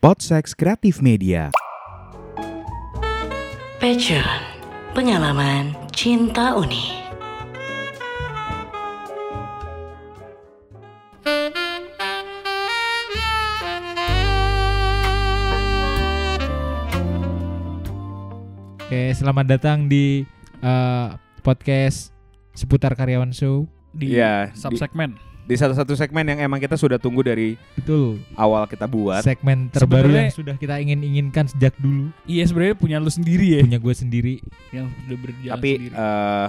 Podsex Kreatif Media. Passion, pengalaman cinta unik. Oke, selamat datang di eh, podcast seputar karyawan show. di di- subsegmen. Di satu-satu segmen yang emang kita sudah tunggu dari Betul. awal kita buat. Segmen terbaru Sebenarnya- yang sudah kita ingin-inginkan sejak dulu. Iya sebenarnya punya lu sendiri ya Punya gue sendiri yang udah berjalan Tapi sendiri. eh,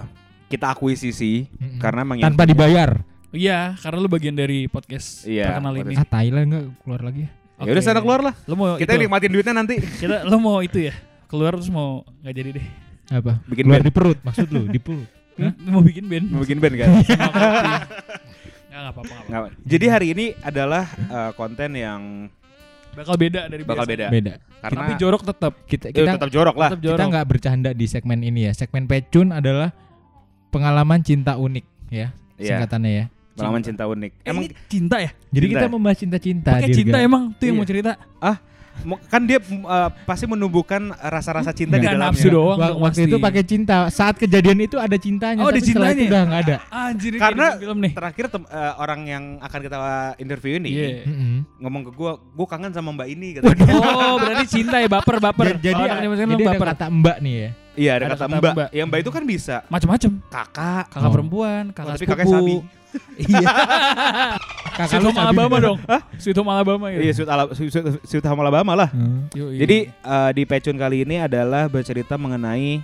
kita akuisisi Mm-mm. karena emang tanpa dibayar. Iya, karena lu bagian dari podcast Iya, terkenal ini. Ah, Thailand enggak keluar lagi ya? Ya udah sana keluar lah. Lu mau Kita itu, nikmatin duitnya nanti. kita lu mau itu ya? Keluar terus mau nggak jadi deh. Apa? Bikin keluar band. di perut maksud lu, di perut. Hah? Lu mau bikin band? Mau bikin band kan? Apa-apa. Jadi hari ini adalah eh, konten yang Bakal beda dari bakal biasa. beda. Beda. Karena Tapi jorok tetap. Kita kita tetap jorok lah. Tetap kita jorok. nggak bercanda di segmen ini ya. Segmen pecun adalah pengalaman cinta unik ya. Iya. Singkatannya ya. Pengalaman cinta unik. Eh, Emang ini cinta ya? Jadi Cinta kita ya? membahas cinta-cinta Pakai cinta emang tuh yang Iya. mau cerita. mo- kan dia eh, pasti menumbuhkan rasa-rasa cinta di Nggak dalamnya. nafsu doang. Waktu pasti. itu pakai cinta. Saat kejadian itu ada cintanya. Oh, ada tapi itu cintanya. udah nggak ada. Anjir, ini Karena di film nih. Terakhir tem- eh, orang yang akan kita interview ini Iya. Mm-mm. ngomong ke gua, gua kangen sama Mbak ini katanya. Oh, berarti cinta ya baper baper. Ja- jadi zaman jadi sekarang ada baper. kata mbak nih ya. Iya, ada, Ada kata kata Mbak. Mbak. Yang Mbak itu kan bisa Macem-macem. kakak. Kakak Oh. perempuan, kakak tapi sepupu. kakak Sabi. Iya. Kakak Sweet lu Home Alabama dong. Sweet Home Alabama gitu. Iya, Sweet, Ala, Sweet, Sweet, Sweet Home Alabama lah. Hmm. Jadi eh, di Pecun kali ini adalah bercerita mengenai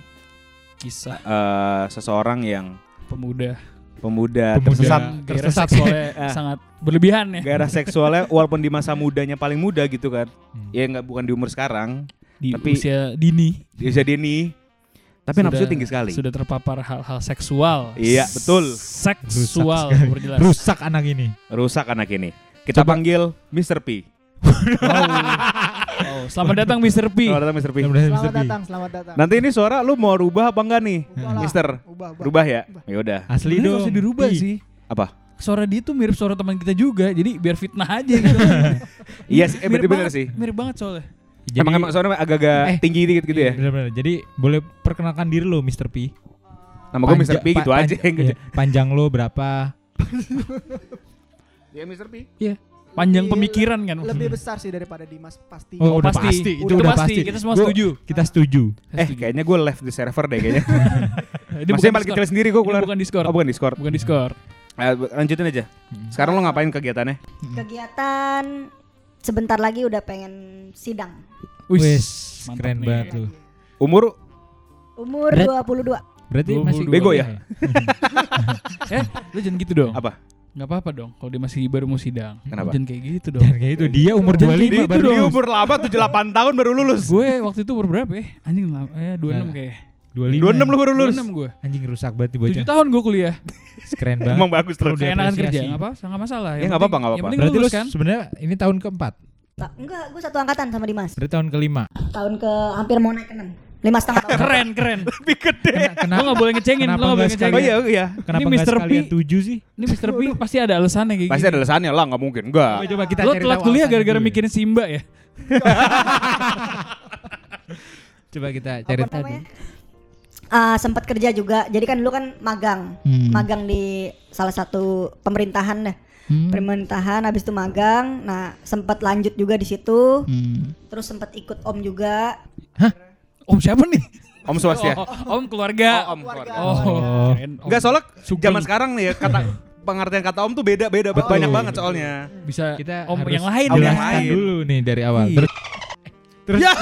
kisah eh, seseorang yang pemuda pemuda, Pemuda. tersesat tersesat. seksualnya Ah. sangat berlebihan ya. gairah seksualnya walaupun di masa mudanya paling muda gitu kan. Hmm. Ya nggak bukan di umur sekarang, Di Tapi- usia dini. di usia dini. Tapi nafsu tinggi sekali. Sudah terpapar hal-hal seksual. Iya, betul. Seksual berjelas. Rusak anak ini. Rusak anak ini. Kita Coba- panggil Mr. P. Oh, selamat datang Mr. P. Selamat datang Mr. P. Selamat datang, selamat datang. Nanti ini suara lu mau rubah apa enggak nih? Ubah lah. Mister. Ubah, ubah. Rubah ya? Ya udah. Asli Sebenarnya dong. usah dirubah Ih. sih. Apa? Suara dia tuh mirip suara teman kita juga, jadi biar fitnah aja gitu. Iya sih, eh, bener, bener sih. Mirip banget soalnya. Jadi, emang emang soalnya agak-agak Eh, tinggi dikit gitu ya. Bener-bener. Jadi boleh perkenalkan diri lo Mr. P. Nama gue Mr. P gitu aja. iya, panjang lo berapa? Ya Mr. P. Panjang Lebih- pemikiran kan. Lebih besar sih daripada Dimas pasti. Oh, Oh, udah pasti. pasti. Itu udah pasti. pasti. Kita semua Gua- setuju. Kita setuju. Eh kayaknya gue left di server deh kayaknya. Ini Maksudnya Discord. kecil sendiri gue keluar. bukan Discord. Oh bukan Discord. Bukan Discord. Eh, lanjutin aja. Sekarang lo ngapain kegiatannya? kegiatan sebentar lagi udah pengen sidang. Wih, keren nih. banget tuh. Umur Umur Berat. 22. Berarti Dua masih puluh dua. Bego ya? Eh, lu jangan gitu dong. apa? Gak apa-apa dong kalau dia masih baru mau sidang. Kenapa? Jangan kayak gitu dong. Dan kayak itu dia umur Jangan 25 kayak gitu baru. Dia umur lama 78 tahun baru lulus. gue waktu itu umur berapa ya? Anjing lama, eh 26 Nah, kayak. 25. 26 lu baru lulus. 26 gue. Anjing rusak banget nih bocah. 7 tahun gue kuliah. Keren banget. Emang bagus terus. Kayak enakan kerja, enggak apa? Enggak masalah. Ya, nggak apa-apa, nggak apa-apa. Berarti lu lulus kan? sebenarnya ini tahun keempat. Tak, enggak, gue satu angkatan sama Dimas. Berarti tahun kelima. Tahun ke hampir mau naik ke 6. Lima setengah tahun. Keren, keren. Lebih gede. Kena- Lo gak boleh ngecengin, Kenapa lo gak boleh ngecengin. Oh iya iya. Kenapa Ini Mr. P. tujuh sih? Ini Mr. P pasti ada alasannya kayak Pasti gini. ada alasannya lah, nggak mungkin. Enggak. Coba, coba kita Lo cari telat kuliah gara-gara mikirin Simba ya? Coba kita cari tahu. Ah, sempat kerja juga. Jadi kan dulu kan magang. Hmm. Magang di salah satu pemerintahan deh. Hmm. Pemerintahan habis itu magang. Nah, sempat lanjut juga di situ. Hmm. Terus sempat ikut Om juga. Om siapa nih? Om Swastia. Oh, om keluarga. Oh, Om keluarga. Oh, keren. Om. Enggak soalnya zaman sekarang nih ya kata pengertian kata om tuh beda-beda Betul. banyak banget soalnya. bisa Kita om harus yang lain Om ya. yang lain. dulu nih dari awal. Iya. Terus terus Ya.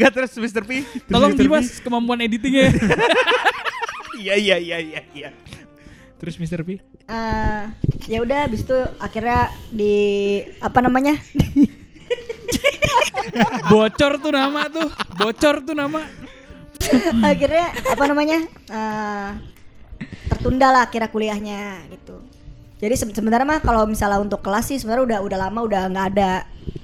Gak terus Mr. P. Tolong Mr. P. Kemampuan editingnya. Iya iya iya iya iya. terus Mr. P. Ah, ya udah habis itu akhirnya di apa namanya? Bocor tuh nama tuh. Bocor tuh nama. akhirnya apa namanya eh, tertunda lah kira kuliahnya gitu jadi se- sebenarnya mah kalau misalnya untuk kelas sih sebenarnya udah udah lama udah nggak ada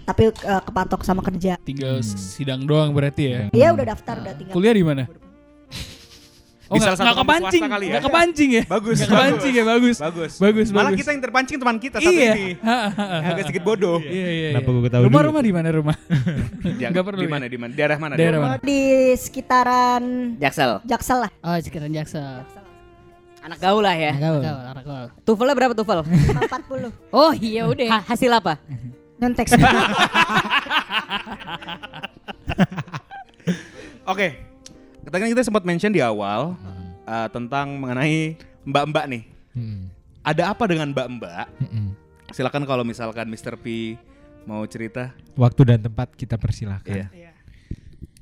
tapi eh, kepatok sama kerja Tinggal sidang doang berarti ya. Iya udah daftar udah tinggal Kuliah di mana? Oh, Di nggak salah satu kampus kepancing, kali ya. nggak kepancing ya? Bagus, Nggak kepancing ya, bagus. Bagus. Bagus, Malah bagus. kita yang terpancing teman kita satu Iya. ini. Agak sedikit bodoh. Iya, iya, iya. Kenapa gua ketahui Rumah dulu? rumah di mana rumah? Nggak perlu Di ya? mana? Di mana? Daerah mana? Daerah mana? Di sekitaran Jaksel. Jaksel lah. Oh, sekarang Jaksel. Anak gaul lah ya. Anak gaul. Anak gaul. Tuvelnya berapa tuvel? 40 Oh iya udah. hasil apa? nyontek. Oke. Kita kan kita sempat mention di awal uh, tentang mengenai mbak-mbak nih. Hmm. Ada apa dengan mbak-mbak? Mm-mm. Silakan kalau misalkan Mr. P mau cerita. Waktu dan tempat kita persilahkan. Iya.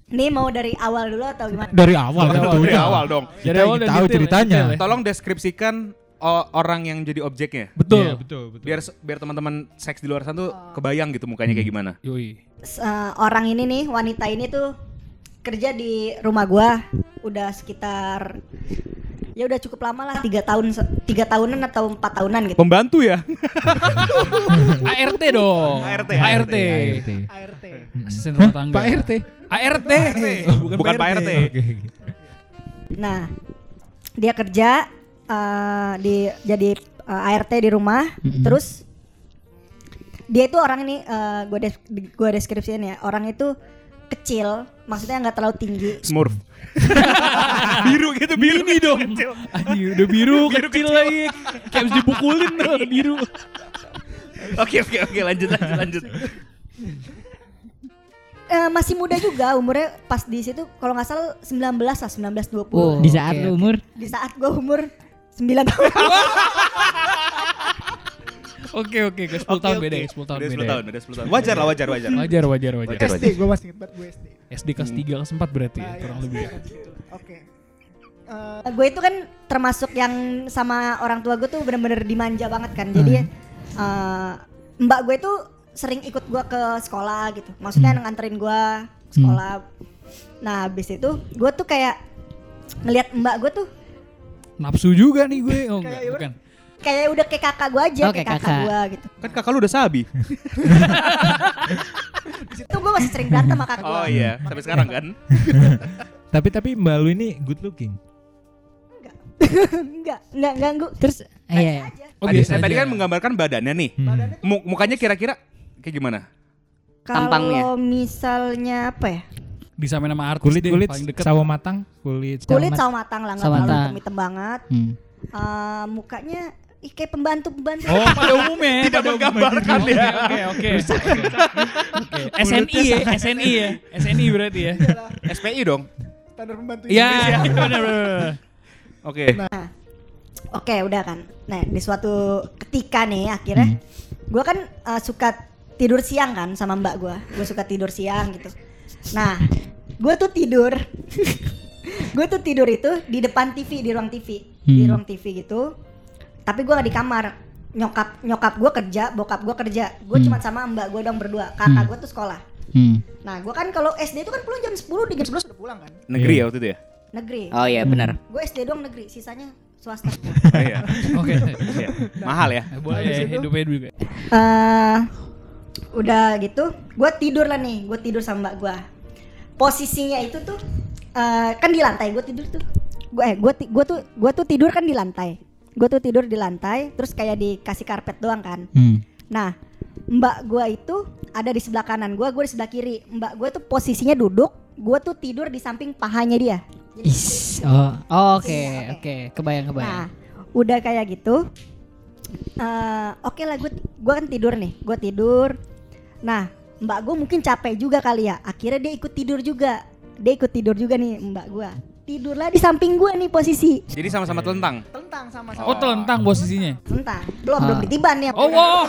Ini mau dari awal dulu atau gimana? Dari awal Dari tentunya. Dari awal dong. Kita Dari awal tahu detail ya, ceritanya. detail ya. Tolong deskripsikan o- orang yang jadi objeknya. Betul. Iya, betul, betul. Biar biar teman-teman seks di luar sana tuh kebayang gitu mukanya kayak gimana. Yoi. S- eh, orang ini nih, wanita ini tuh kerja di rumah gua udah sekitar ya udah cukup lama lah tiga tahun tiga tahunan atau empat tahunan gitu. Pembantu ya? ART dong. ART, ART. ART. ART. Asisten rumah tangga. Pak RT. ART. Bukan Pak RT. Nah, dia kerja eh, di jadi eh, ART di rumah, terus dia itu orang ini eh, gue des gue deskripsiin ya orang itu kecil, maksudnya nggak terlalu tinggi. Smurf. biru gitu, biru Ini dong. Anjing udah biru, Biru kecil, kecil. lagi. Kayak habis dipukulin tuh biru. Oke oke oke lanjut lanjut lanjut. Eh, masih muda juga umurnya pas di situ kalau nggak salah 19 lah 19 20 Oh, di saat oke, lu umur di saat gue umur 9 tahun Oke oke, ke 10 tahun beda ya, 10 tahun Udah beda. 10 tahun, udah 10 tahun. Wajar lah, wajar wajar. Wajar wajar wajar. SD, gue masih inget banget gue SD. SD kelas 3 kelas 4 berarti ya, kurang iya, lebih. ya. Oke. Eh, gue itu kan termasuk yang sama orang tua gue tuh bener-bener dimanja banget kan jadi eh, mbak gue tuh sering ikut gue ke sekolah gitu maksudnya nganterin gue sekolah nah habis itu gue tuh kayak ngelihat mbak gue tuh Nafsu juga nih gue. Oh enggak, bukan. Kayak udah kayak kakak gue aja Oh, kayak kakak, kakak. gue gitu Kan kakak lu udah sabi. di situ gue masih sering berantem sama kakak gue Oh iya, sampai sekarang kan. Tapi tapi Mbak lu ini good looking. enggak enggak ganggu terus iya Oh tadi, biasa tadi aja. kan menggambarkan badannya nih. Hmm. Mu- mukanya kira-kira kayak gimana? Tampangnya. kalau misalnya apa ya disamain sama artis Kulit deh, kulit paling deket. sawo matang, kulit kulit mat- sawo matang lah nggak sawo terlalu matang. hitam-hitam banget hmm. Eh, mukanya kayak pembantu pembantu Oh, pada umumnya. Tidak pada menggambarkan umumnya. ya. Oke, oke. Oke. SNI ya, SNI ya. SNI berarti ya. SPI dong. standar pembantu Iya, Indonesia. benar benar. Oke. Oke udah kan. Nah di suatu ketika nih akhirnya gue kan uh, suka tidur siang kan sama mbak gue. Gue suka tidur siang gitu. Nah gue tuh tidur. gue tuh tidur itu di depan TV di ruang TV di Hmm. ruang TV gitu. Tapi gue gak di kamar. Nyokap nyokap gue kerja, bokap gue kerja. Gue cuma sama mbak gue dong berdua. Kakak gue tuh sekolah. Hmm. Nah gue kan kalau SD itu kan pulang jam 10 di jam 11 udah pulang kan Negeri ya waktu itu ya? negeri. Oh iya benar. Gue SD doang negeri, sisanya swasta. Oh, iya. Oke. Iya. Mahal ya. Boleh hidupnya juga. eh udah gitu, gue tidur lah nih, gue tidur sama mbak gue. Posisinya itu tuh eh, kan di lantai, gue tidur tuh. Gue eh gue gue tuh gue tuh tidur kan di lantai. Gue tuh tidur di lantai, terus kayak dikasih karpet doang kan. Hmm. Nah, mbak gue itu ada di sebelah kanan gue, gue di sebelah kiri. Mbak gue tuh posisinya duduk, gue tuh tidur di samping pahanya dia. Jadi, Is. Oh, oh, oke, Iya, oke. Kebayang, kebayang. Nah, udah kayak gitu. eh, Oke lah, gue gue kan tidur nih, gue tidur. Nah, mbak gue mungkin capek juga kali ya. Akhirnya dia ikut tidur juga. Dia ikut tidur juga nih mbak gue. Tidurlah di samping gue nih posisi. Jadi sama-sama telentang. tentang sama sama Oh, telentang posisinya. Entah, belum belum ditiban ya. Oh, wow.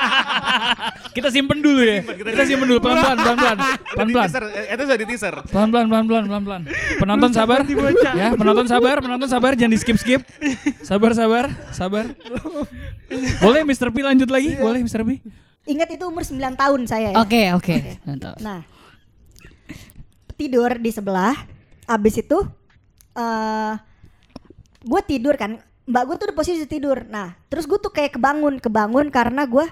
Kita simpen dulu ya. Kita simpen dulu pelan-pelan, pelan-pelan. Pelan-pelan. Eh, Itu sudah di teaser. Pelan-pelan, pelan-pelan, pelan-pelan. Penonton sabar. Ya, penonton sabar, penonton sabar, jangan di skip-skip. Sabar, sabar, sabar. Boleh Mr. P lanjut lagi? Boleh Mr. P? Ingat itu umur 9 tahun saya ya. Oke, oke. Mantap. Nah, tidur di sebelah. Abis itu, eh gue tidur kan. Mbak gue tuh di posisi tidur. Nah, terus gue tuh kayak kebangun, kebangun karena gue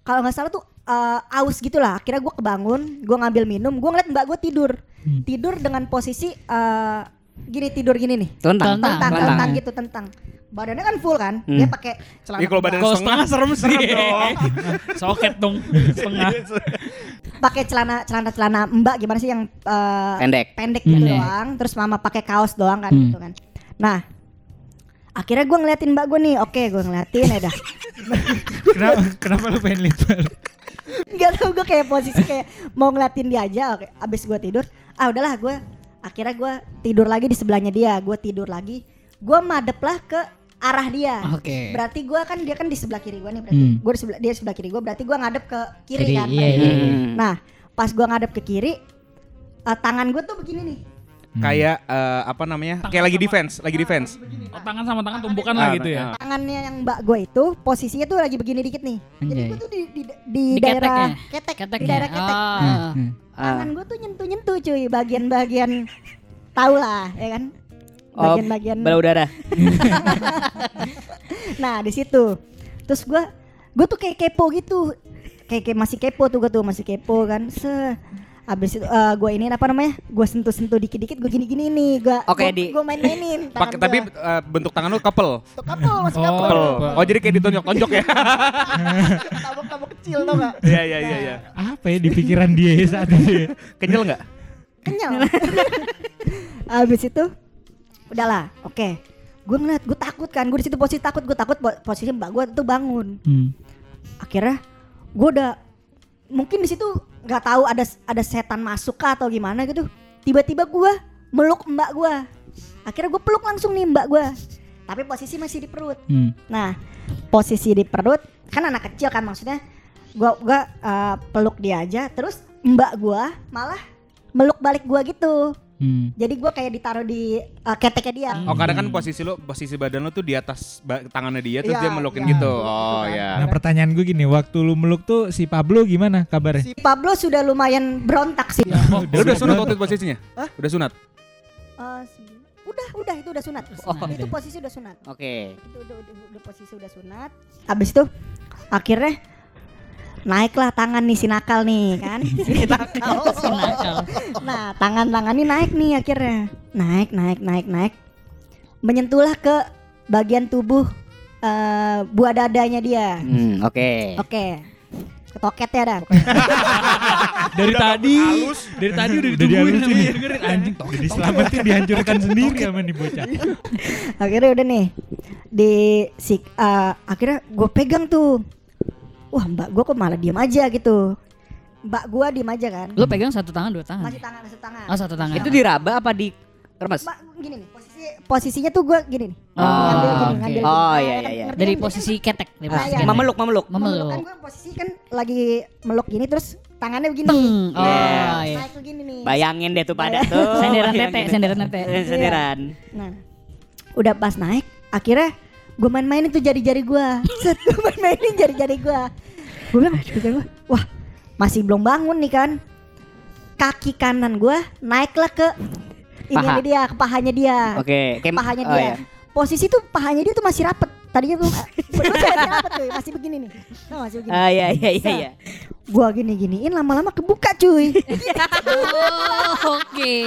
kalau nggak salah tuh eh, aus gitu lah. Akhirnya gue kebangun, gue ngambil minum, gue ngeliat mbak gue tidur, tidur dengan posisi eh, gini tidur gini nih. Telentang. Telentang. Tentang, Telentang. tentang gitu tentang. Badannya kan full kan, Hmm. dia pakai celana Ya kalau badan Kalau setengah setengah serem sih. Soket dong. Setengah. pakai celana celana celana mbak gimana sih yang eh, Pendek. pendek gitu Pendek. doang terus mama pakai kaos doang kan Hmm. gitu kan nah akhirnya gue ngeliatin mbak gue nih oke gue ngeliatin ya dah kenapa kenapa lu pengen lihat balik? nggak tahu gue kayak posisi kayak mau ngeliatin dia aja oke abis gue tidur ah udahlah gue akhirnya gue tidur lagi di sebelahnya dia gue tidur lagi gue madep lah ke arah dia Oke. berarti gue kan dia kan di sebelah kiri gue nih berarti Hmm. gue di sebelah dia sebelah kiri gue berarti gue ngadep ke kiri, Kiri, kan iya, iya, iya. Hmm. nah pas gue ngadep ke kiri eh, tangan gue tuh begini nih Kayak eh, apa namanya? Kayak lagi defense, lagi defense. Oh, tangan sama tangan tumpukan lah Ah, gitu ya. ah. tangannya yang mbak gue itu posisinya tuh lagi begini dikit nih jadi gue tuh di, di, di, Di daerah keteknya? ketek di daerah ketek Oh. Nah, Hmm. Ah. tangan gue tuh nyentuh nyentuh cuy bagian-bagian tau lah ya kan Oh, bagian-bagian bala udara. nah di situ terus gue gue tuh kayak kepo gitu kayak, kayak masih kepo tuh gue tuh masih kepo kan se Abis itu gue ini apa namanya? Gue sentuh-sentuh dikit-dikit gue gini-gini nih. Gue di- gue main-mainin. Pakai tapi eh, bentuk tangan lu couple. couple masih Oh. couple. Couple. Oh, jadi kayak ditonjok-tonjok ya. Tabok-tabok kecil tau gak? Iya iya iya iya. Apa ya di pikiran dia saat itu? Kenyal enggak? kenyal abis itu udahlah oke gue ngeliat gue takut kan gue di situ posisi takut gue takut po- posisi mbak gue tuh bangun Hmm. akhirnya gue udah mungkin di situ nggak tahu ada ada setan masuk kah atau gimana gitu tiba-tiba gue meluk mbak gue akhirnya gue peluk langsung nih mbak gue tapi posisi masih di perut Hmm. Nah, posisi di perut kan anak kecil kan maksudnya gua gua eh, peluk dia aja terus mbak gua malah meluk balik gua gitu. Hmm. Jadi gua kayak ditaruh di eh, keteknya dia. Oh, kadang kan posisi lu, posisi badan lu tuh di atas tangannya dia terus Iya, dia melukin iya, gitu. Oh, kan. ya. Nah pertanyaan gue gini, waktu lu meluk tuh si Pablo gimana kabarnya? Si Pablo sudah lumayan berontak sih. Oh, lu udah sunat waktu itu posisinya? Udah sunat. Eh, si- udah, udah itu udah sunat. Oh. Itu posisi udah sunat. Oke. Itu udah, udah, udah posisi udah sunat. Habis itu akhirnya naiklah tangan nih si nakal nih kan. si nakal. nah, tangan-tangan ini naik nih akhirnya. Naik, naik, naik, naik. Menyentuhlah ke bagian tubuh eh, buah dadanya dia. Hmm, oke. Oke. Ketoket ya dah. Dari tadi, dari tadi udah Udah ditungguin nih. dengerin anjing toh. Diselamatin dihancurkan sendiri sama nih bocah. akhirnya udah nih di si eh, akhirnya gue pegang tuh. Wah, mbak gue kok malah diem aja gitu. Mbak gue diem aja kan. Lu pegang satu tangan dua tangan. Masih tangan, masih tangan. Oh satu tangan. Itu diraba apa di remes? Mbak gini nih, posisi posisinya tuh gue gini nih. Oh, ngambil gini, oke. ngambil Oh, gini. iya, Nah, iya, iya. Dari kan? posisi ketek. Dari Ah, posisi iya. ketek. Memeluk, memeluk. Memeluk kan gue posisi kan lagi meluk gini terus tangannya begini. Teng. Oh Yes. iya. Naik begini nih. Bayangin deh tuh pada tuh. Senderan tete, senderan tete. Senderan. Nah, udah pas naik, akhirnya gue main-mainin tuh jari-jari gue. Set, gue main-mainin jari-jari gue. Gue bilang, gue, wah masih belum bangun nih kan. Kaki kanan gue naiklah ke ini Paha. dia, ke pahanya dia. Oke, kayak Pahanya oh, dia. iya. Posisi tuh pahanya dia tuh masih rapet. Tadinya belum masih rapet tuh, masih begini nih. Nah, masih begini. Ah, iya iya iya iya. Gua gini-giniin lama-lama kebuka cuy. Oh, Oke.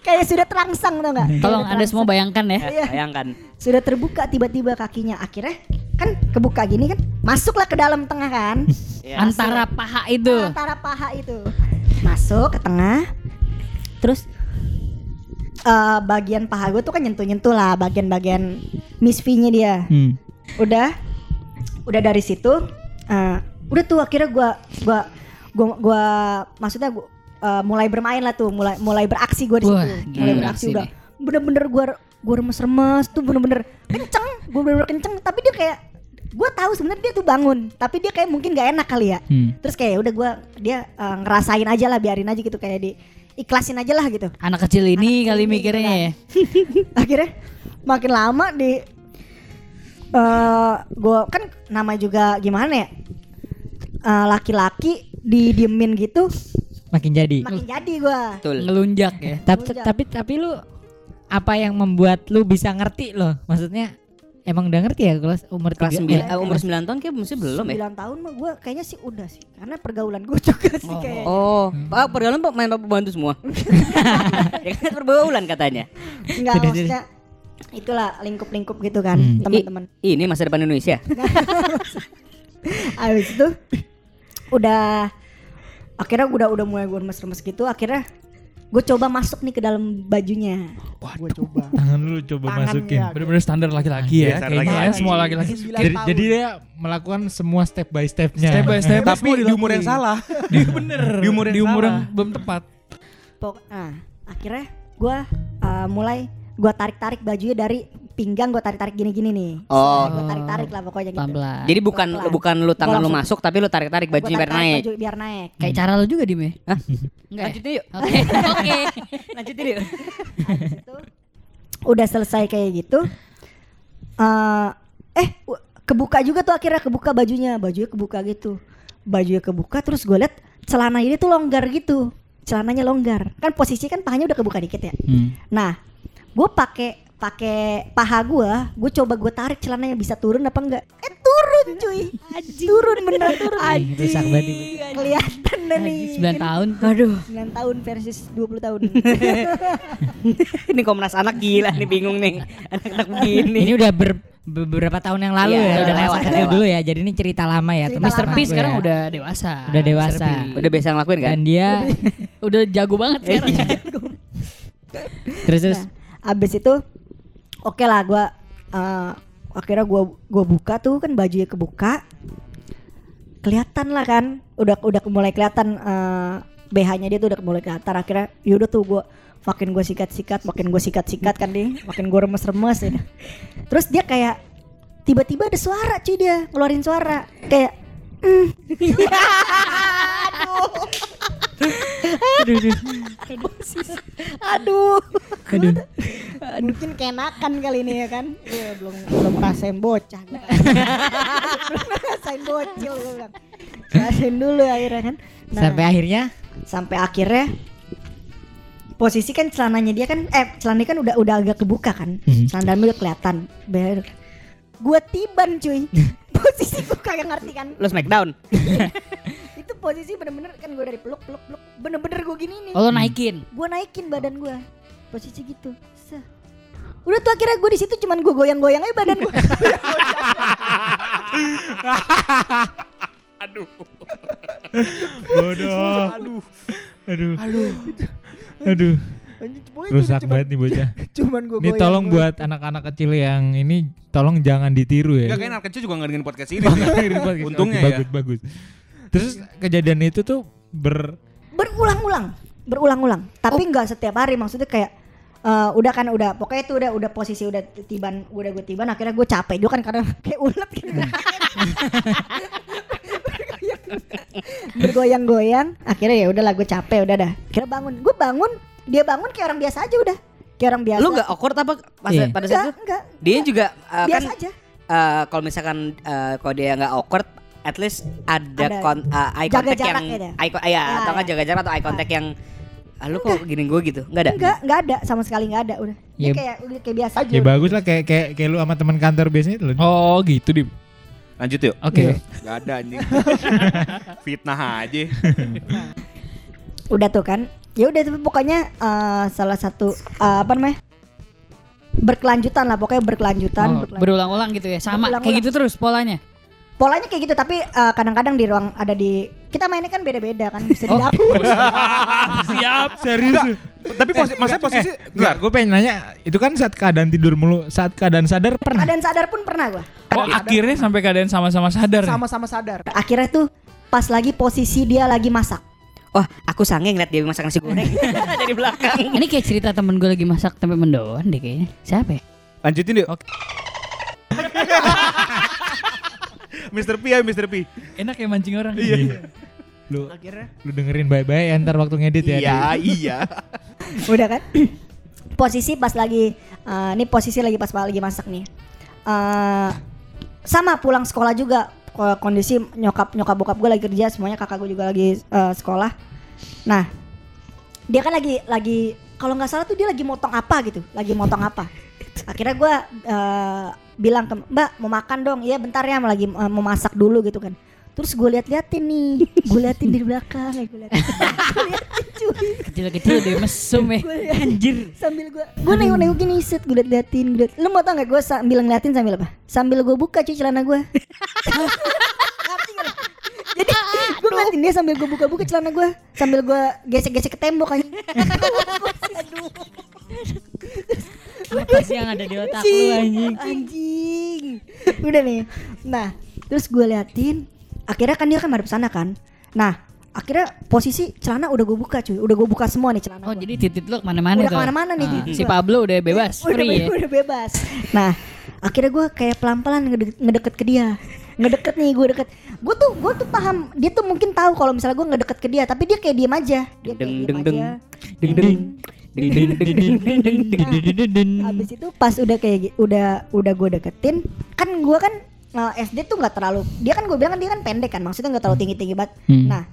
Kayak sudah terangsang tau gak? Tolong Anda semua bayangkan ya. Iya. Bayangkan. Sudah terbuka tiba-tiba kakinya. Akhirnya kan kebuka gini kan. Masuklah ke dalam tengah kan. Ya. Antara paha itu. Antara paha itu. Masuk ke tengah. Terus eh, bagian paha gue tuh kan nyentuh-nyentuh lah bagian-bagian Miss V-nya dia. Hmm. Udah udah dari situ eh, udah tuh akhirnya gua gua gua, gua maksudnya gua eh, mulai bermain lah tuh, mulai mulai beraksi gua di situ. Mulai beraksi udah. Bener-bener gua gua remes-remes tuh bener-bener kenceng, gua bener-bener kenceng tapi dia kayak gua tahu sebenarnya dia tuh bangun, tapi dia kayak mungkin gak enak kali ya. Hmm. Terus kayak udah gua dia eh, ngerasain aja lah, biarin aja gitu kayak di ikhlasin aja lah gitu. Anak kecil ini Anak kali kecil ini mikirnya gitu ya. akhirnya makin lama di eh gue kan nama juga gimana ya Eh, laki-laki didiemin gitu Makin jadi. makin jadi gue Betul. Ngelunjak ya. Tapi tapi tapi lu apa yang membuat lu bisa ngerti loh? Maksudnya emang udah ngerti ya kelas umur Kelas tiga? sembilan, eh, eh, umur 9 tahun kayak mesti belum ya? 9 tahun mah gue kayaknya sih udah sih karena pergaulan gue juga sih kayak Oh, Pak pergaulan Pak main Pak bantu semua. ya kan pergaulan katanya. enggak maksudnya itulah lingkup-lingkup gitu kan Hmm. teman-teman ini masa depan Indonesia. Abis itu udah akhirnya udah udah mulai gue remes-remes gitu akhirnya gue coba masuk nih ke dalam bajunya Gue coba. Tangan lu coba Tangan masukin. ya. Bener-bener standar laki-laki ya. Kayaknya ya, laki-laki. semua laki-laki. Jadi, tahun. jadi dia melakukan semua step by stepnya. Step by step. Tapi di umur yang salah. Di bener. Di umur yang di umur salah. yang belum tepat. Pok- nah akhirnya gue uh, mulai gue tarik-tarik bajunya dari pinggang gue tarik-tarik gini-gini nih Oh. gue tarik-tarik lah pokoknya gitu pelan-pelan. Jadi bukan Pelan-pelan. bukan lu tangan lu masuk tapi lu tarik-tarik Gua bajunya biar naik. baju biar naik Kayak cara lu juga Dim ya? Hah? Enggak. ya? Lanjutin yuk. Oke. Oke. Lanjutin yuk. Itu udah selesai kayak gitu eh eh w- kebuka juga tuh akhirnya kebuka bajunya bajunya kebuka gitu bajunya kebuka terus gue liat celana ini tuh longgar gitu celananya longgar kan posisi kan pahanya udah kebuka dikit ya Hmm. nah gue pakai pakai paha gue gue coba gue tarik celananya bisa turun apa enggak eh turun cuy turun bener turun Ih, rusak banget kelihatan deh nih 9 tahun. aduh 9 tahun versus 20 tahun ini Komnas Anak gila nih bingung nih. Anak-anak begini. Ini udah ber- beberapa tahun yang lalu Iya, ya, udah lewat, dulu ya. Jadi ini cerita lama ya. Cerita. Mr. Tapi sekarang udah dewasa. Udah dewasa. P. Udah biasa ngelakuin kan? dan dia udah jago banget sekarang. terus terus Nah, abis itu oke lah gue akhirnya gue gua buka tuh kan bajunya kebuka. Kelihatan lah kan udah udah mulai kelihatan eh, BH-nya dia tuh udah mulai kelihatan. Akhirnya yaudah tuh gue makin gue sikat-sikat makin gue sikat-sikat kan nih makin gue remes-remes ya terus dia kayak tiba-tiba ada suara cuy dia ngeluarin suara. Kayak "Mm." aduh aduh mungkin kenakan kali ini ya kan? Iya, belum belum ngerasain bocah. Gua. belum ngerasain bocil gue bilang. Ngerasain dulu akhirnya kan. Nah, sampai akhirnya? sampai akhirnya posisi kan celananya dia kan eh celananya kan udah udah agak kebuka kan? Mhm. celana dalamnya udah kelihatan. Gue tiban cuy. Posisi gue kagak ngerti kan? Lu smackdown. posisi bener-bener kan gue dari peluk peluk peluk bener-bener gue gini nih oh lo naikin. gue naikin badan gue posisi gitu Seh. udah tuh akhirnya gue di situ cuman gue goyang-goyang aja badan gue Bodoh. Aduh. Aduh. Aduh. Aduh. Rusak banget nih bocah. Cuman gue Ini tolong buat anak-anak kecil yang ini tolong jangan ditiru ya. Enggak kayak anak kecil juga nggak dengerin podcast ini. Untungnya Untungnya ya. bagus bagus. Terus kejadian itu tuh ber berulang-ulang berulang-ulang. Tapi nggak setiap hari maksudnya kayak eh, udah kan udah pokoknya itu udah udah posisi udah tiban udah gue tiban akhirnya gue capek juga kan karena kayak ulet gitu. Bergoyang-goyang akhirnya ya udahlah gue capek udah dah. Kira bangun gue bangun dia bangun kayak orang biasa aja udah. Kayak orang biasa. Lu gak awkward apa pas Iya. pada saat enggak itu? enggak Dia juga uh, kan biasa aja. uh, kalau misalkan uh, kalau dia nggak awkward at least ada, Ada. kon, uh, eye Jaga contact jarak yang gitu. eye, co- ya, Ya, atau nggak ya. jaga jarak atau eye contact yang ah, lu kok gini gue gitu nggak ada enggak enggak ada sama sekali enggak ada udah Iya. Ya. kayak udah kayak biasa aja ya bagus lah kayak kayak kayak lu sama teman kantor biasanya tuh. Oh gitu di. Lanjut yuk. Oke. Gak ada anjing. Fitnah aja. udah tuh kan ya udah tapi pokoknya eh, salah satu eh, apa namanya berkelanjutan lah pokoknya berkelanjutan, Oh, berkelanjutan. berulang-ulang gitu ya. Sama Berulang-ulang. kayak gitu terus polanya. Polanya kayak gitu tapi eh, kadang-kadang di ruang ada di kita mainnya kan beda-beda kan bisa di Oh. dapur Siap. Serius. Tapi posisi, maksudnya posisi Enggak, gue pengen nanya, itu kan saat keadaan tidur mulu, saat keadaan sadar pernah? keadaan sadar pun pernah gua Oh akhirnya sampai keadaan sama-sama sadar. nih? sama-sama sadar. akhirnya tuh pas lagi posisi dia lagi masak wah aku sange ngeliat dia masak nasi goreng dari belakang Ini kayak cerita temen gue lagi masak tempe mendoan deh kayaknya. Siapa ya? lanjutin yuk. Mr. P ya Mr. P. Enak ya mancing orang. Iya. Lu Akhirnya lu dengerin baik-baik ya ntar waktu ngedit ya. Iya, iya. udah kan posisi pas lagi eh, ini posisi lagi pas lagi masak nih Eh, sama pulang sekolah juga Ko- kondisi nyokap nyokap bokap gue lagi kerja semuanya kakak gue juga lagi eh, sekolah nah dia kan lagi lagi kalau nggak salah tuh dia lagi motong apa gitu lagi motong apa akhirnya gue eh, bilang ke mbak mau makan dong. Iya bentar ya lagi eh, mau masak dulu gitu kan. Terus gue liat-liatin nih gue liatin di belakang ya gue liatin cuy. Kecil-kecil udah mesum ya. Anjir. sambil gue gue nengok nengok gini set gue liat liatin gue liat. lu mau tau gak gue sambil ngeliatin sambil apa? Sambil gue buka cuy celana gue jadi gue ngeliatin dia sambil gue buka-buka celana gue sambil gue gesek-gesek ke tembok aja aduh Apa sih yang ada di otak lu anjing? anjing udah nih nah terus gue liatin akhirnya kan dia kan madep sana kan nah akhirnya posisi celana udah gue buka cuy udah gue buka semua nih celana Oh gua. jadi titit lu ke mana-mana Udah tuh. ke mana-mana nih Ah, Si. Pablo udah bebas, udah, free ya. udah bebas nah akhirnya gue kayak pelan-pelan ngedeket, ngedeket ke dia ngedeket nih gue deket gue tuh gue tuh paham dia tuh mungkin tahu kalau misalnya gue ngedeket ke dia tapi dia kayak diem aja dia kayak Deng, diem deng, deng. aja ding. Ding Abis itu pas udah kayak udah udah gue deketin kan gue kan uh, SD tuh nggak terlalu dia kan gue bilang kan dia kan pendek kan maksudnya nggak terlalu tinggi tinggi banget nah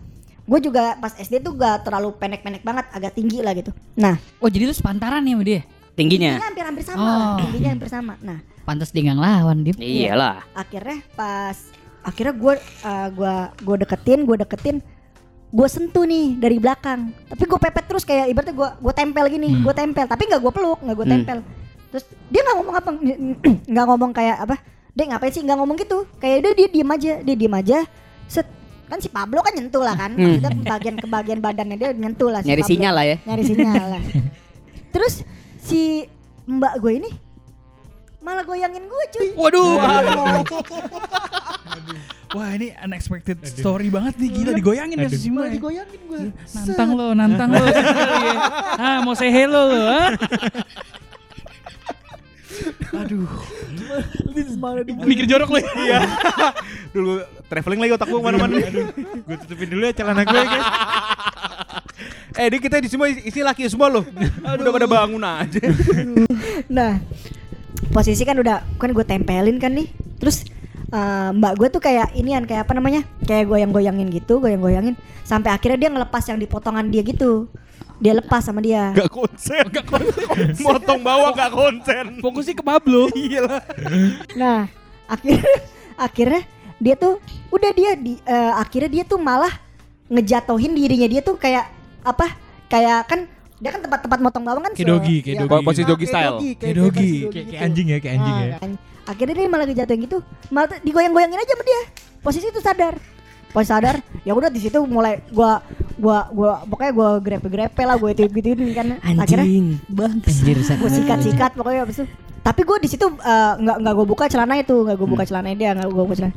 gue juga pas SD tuh gak terlalu pendek-pendek banget agak tinggi lah gitu nah Oh jadi lu sepantaran ya sama dia? Tingginya. hampir-hampir sama Oh. lah tingginya hampir sama nah Pantas dia nggak ngelawan dia. Iyalah. akhirnya pas akhirnya gue uh, gua gue deketin gue deketin gue sentuh nih dari belakang tapi gue pepet terus kayak ibaratnya gue gue tempel gini Hmm. gue tempel tapi nggak gue peluk nggak gue Hmm. tempel terus dia nggak ngomong apa nggak ngomong kayak apa dia ngapain sih nggak ngomong gitu kayak dia dia diem aja dia diem aja set kan si Pablo kan nyentuh lah kan Hmm. maksudnya bagian ke bagian badannya dia nyentuh lah si Nyari Pablo. sinyal lah ya. nyari sinyal lah terus si mbak gue ini malah goyangin gue cuy Waduh. Wah ini unexpected story banget nih gila digoyangin ya si Mbak. Digoyangin gue. Nantang lo, nantang lo. Iya. ah mau say hello lo. Aduh. Mikir jorok lo. Iya. Dulu traveling lagi otak gua ke mana-mana. gue tutupin dulu ya celana gue guys. eh, di kita di semua isi, isi laki semua loh. Udah pada bangun aja. Nah, posisi kan udah kan gue tempelin kan nih. Terus eh, mbak gue tuh kayak inian kayak apa namanya? Kayak goyang-goyangin gitu, goyang-goyangin sampai akhirnya dia ngelepas yang di potongan dia gitu. Dia lepas sama dia. Gak konsen. Gak konsen. Motong bawah gak konsen. Fokusnya ke Pablo. Iya lah. Nah, akhirnya akhirnya dia tuh udah dia di eh, akhirnya dia tuh malah ngejatohin dirinya dia tuh kayak apa? Kayak kan dia kan tempat-tempat motong bawang kan Kayak se- dogi, kayak ya, dogi. Posisi doggy style. Kayak dogi, kayak kayak anjing ya, kayak anjing Nah, ya. kan. Akhirnya dia malah ngejatuhin gitu, malah digoyang-goyangin aja sama dia. Posisi itu sadar. Posisi sadar, ya udah di situ mulai gua gua gua pokoknya gua grepe-grepe lah, gua itu gitu kan. Akhirnya Anjing. Anjir, Sak. gua sikat-sikat pokoknya abis itu. Tapi gua di situ eh, nggak nggak gua buka celana itu, nggak gua buka celana dia, nggak gua buka celana.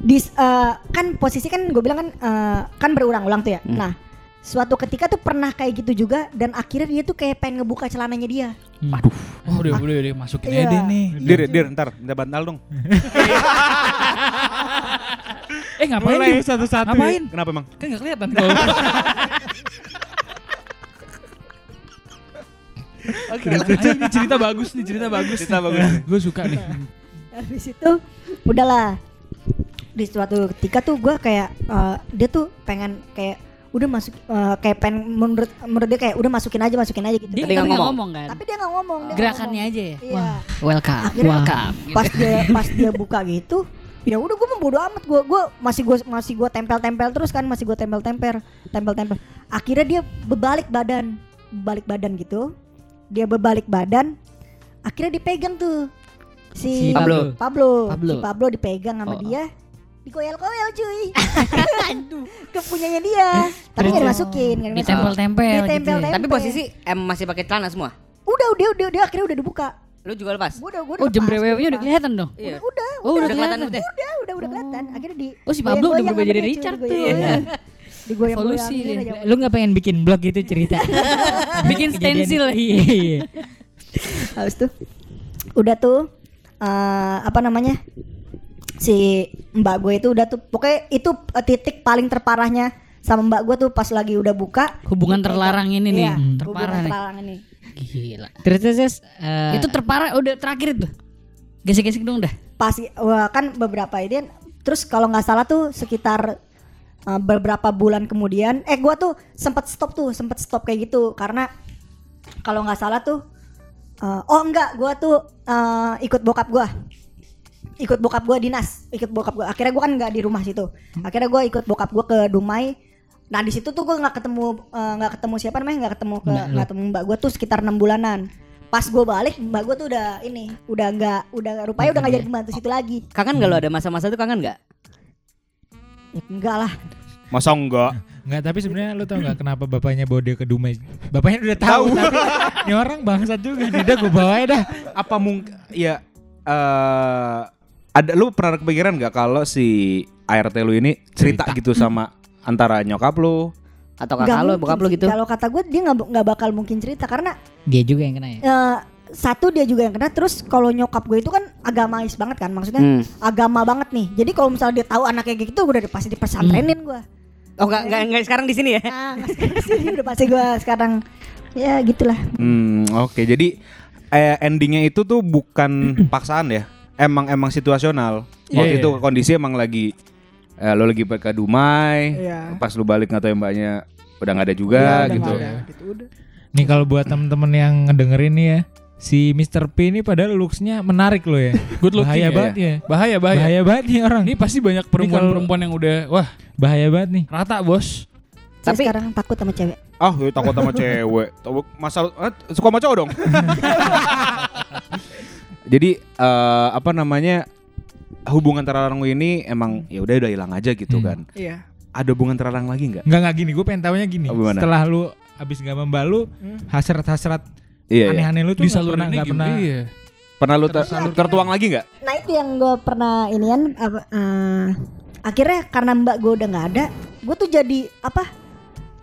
Di eh, kan posisi kan gue bilang kan eh, kan berulang-ulang tuh ya. Nah, suatu ketika tuh pernah kayak gitu juga dan akhirnya dia tuh kayak pengen ngebuka celananya dia. Oh, udah, udah, udah masukin Iya. aja deh nih. Dir, dir, ntar minta bantal dong. Eh ngapain Mulai Dim? satu-satu. Ngapain? Kenapa emang? Kan gak kelihatan. Oke, ini cerita bagus nih, cerita bagus. Cerita bagus. Gue suka nih. Habis itu udahlah di suatu ketika tuh gue kayak eh, dia tuh pengen kayak udah masuk eh, kayak pengen menurut menurut dia kayak udah masukin aja masukin aja gitu. Dia Tapi nggak nggak ngomong. ngomong kan. Tapi dia nggak ngomong. dia Gerakannya ngomong. aja ya. Iya. Wah, welcome. Akhirnya welcome. Pas dia pas dia buka gitu, ya udah gue bodo amat gue gue masih gue masih gue tempel-tempel terus kan masih gue tempel-tempel tempel-tempel. Akhirnya dia berbalik badan, balik badan gitu. Dia berbalik badan. Akhirnya dipegang tuh si, Si Pablo. Pablo. Pablo. Si Pablo dipegang sama Oh. dia. Dikoyel-koyel cuy. Aduh. Ke punyanya dia. Tapi nggak dimasukin, nggak dimasukin. Ditempel-tempel gitu ya. Tapi posisi em masih pakai celana semua. Udah, udah, udah, udah akhirnya udah dibuka. Lu juga lepas. Gua udah, gua udah Oh, jembrewewnya udah kelihatan dong. Iya. Udah, Oh, udah Udah kelihatan udah. udah, udah, udah kelihatan. Akhirnya di Oh, si Pablo udah berubah jadi Richard tuh. digoyang-goyang. Evolusi. Lu nggak pengen bikin blog gitu cerita? Bikin stensil. Iya, iya. Habis tuh udah tuh eh, apa namanya? Si Mbak gue itu udah tuh pokoknya itu eh, titik paling terparahnya sama Mbak gue tuh pas lagi udah buka Hubungan terlarang ini nih. Iya, Hmm, hubungan terparah nih. terlarang ini. Gila. Terus terus eh, Itu terparah udah terakhir itu. Gesek-gesek dong dah. Pas wah, kan beberapa ini terus kalau nggak salah tuh sekitar eh, beberapa bulan kemudian eh gua tuh sempat stop tuh, sempat stop kayak gitu karena kalau nggak salah tuh eh, oh enggak gua tuh eh, ikut bokap gua ikut bokap gue dinas ikut bokap gue akhirnya gue kan nggak di rumah situ akhirnya gue ikut bokap gue ke Dumai nah di situ tuh gue nggak ketemu eh, nggak ketemu siapa namanya nggak ketemu ke lu. nggak ketemu mbak gue tuh sekitar enam bulanan pas gue balik mbak gue tuh udah ini udah nggak udah rupanya udah nggak jadi pembantu situ lagi Kangen gak lo ada masa-masa itu kangen gak? ya, enggak lah Masa enggak? Enggak, tapi sebenarnya lu tau nggak kenapa bapaknya bawa dia ke Dumai? Bapaknya udah tahu, tapi ini orang bangsat juga. Udah gue bawa aja dah. Apa mungkin ya eh ada lu pernah kepikiran nggak kalau si ART lu ini cerita, Cerita. gitu sama antara nyokap lu? Atau Nggak kakak mungkin bokap sih. gitu? kalau kata gue dia nggak nggak bakal mungkin cerita karena Dia juga yang kena ya. eh, satu dia juga yang kena terus kalau nyokap gue itu kan agamais banget kan maksudnya Hmm. agama banget nih jadi kalau misalnya dia tahu anaknya kayak gitu udah pasti dipesantrenin gue Oh enggak, enggak, enggak sekarang di sini ya? Nah, nggak sekarang sih udah pasti gue sekarang ya gitulah. Hmm, oke. Jadi eh, endingnya itu tuh bukan paksaan ya. Emang emang situasional. Iya, Waktu iya. itu kondisi emang lagi eh, lo lagi ke Dumai, Iya. pas lu balik nggak tahu yang mbaknya udah nggak ada juga Iya, udah gitu. ada, gitu udah. Nih kalau buat temen-temen yang ngedengerin nih ya, si Mr. P ini padahal looks-nya menarik loh ya. Good looking Bahaya ya, banget ya. Bahaya, bahaya. Bahaya banget nih orang. Ini pasti banyak perempuan-perempuan yang udah wah Bahaya banget nih. rata bos. Saya Tapi- sekarang takut sama cewek. Ah, gue takut sama cewek. Masa eh, suka sama cowok dong. Jadi eh, apa namanya? Hubungan terlarang ini emang ya udah udah hilang aja gitu Hmm. kan. Iya. Ada hubungan terlarang lagi nggak? Enggak enggak gini, gue pengen taunya gini. Oh, gimana? Setelah lu abis nggak mbak lu, Hmm. hasrat-hasrat Iya, iya. aneh-aneh lu tuh nggak Disalurin pernah nggak pernah. Iya. Pernah lu ter- tertuang lagi nggak? Nah itu yang gue pernah inian apa? eh, akhirnya karena mbak gue udah nggak ada, gue tuh jadi apa?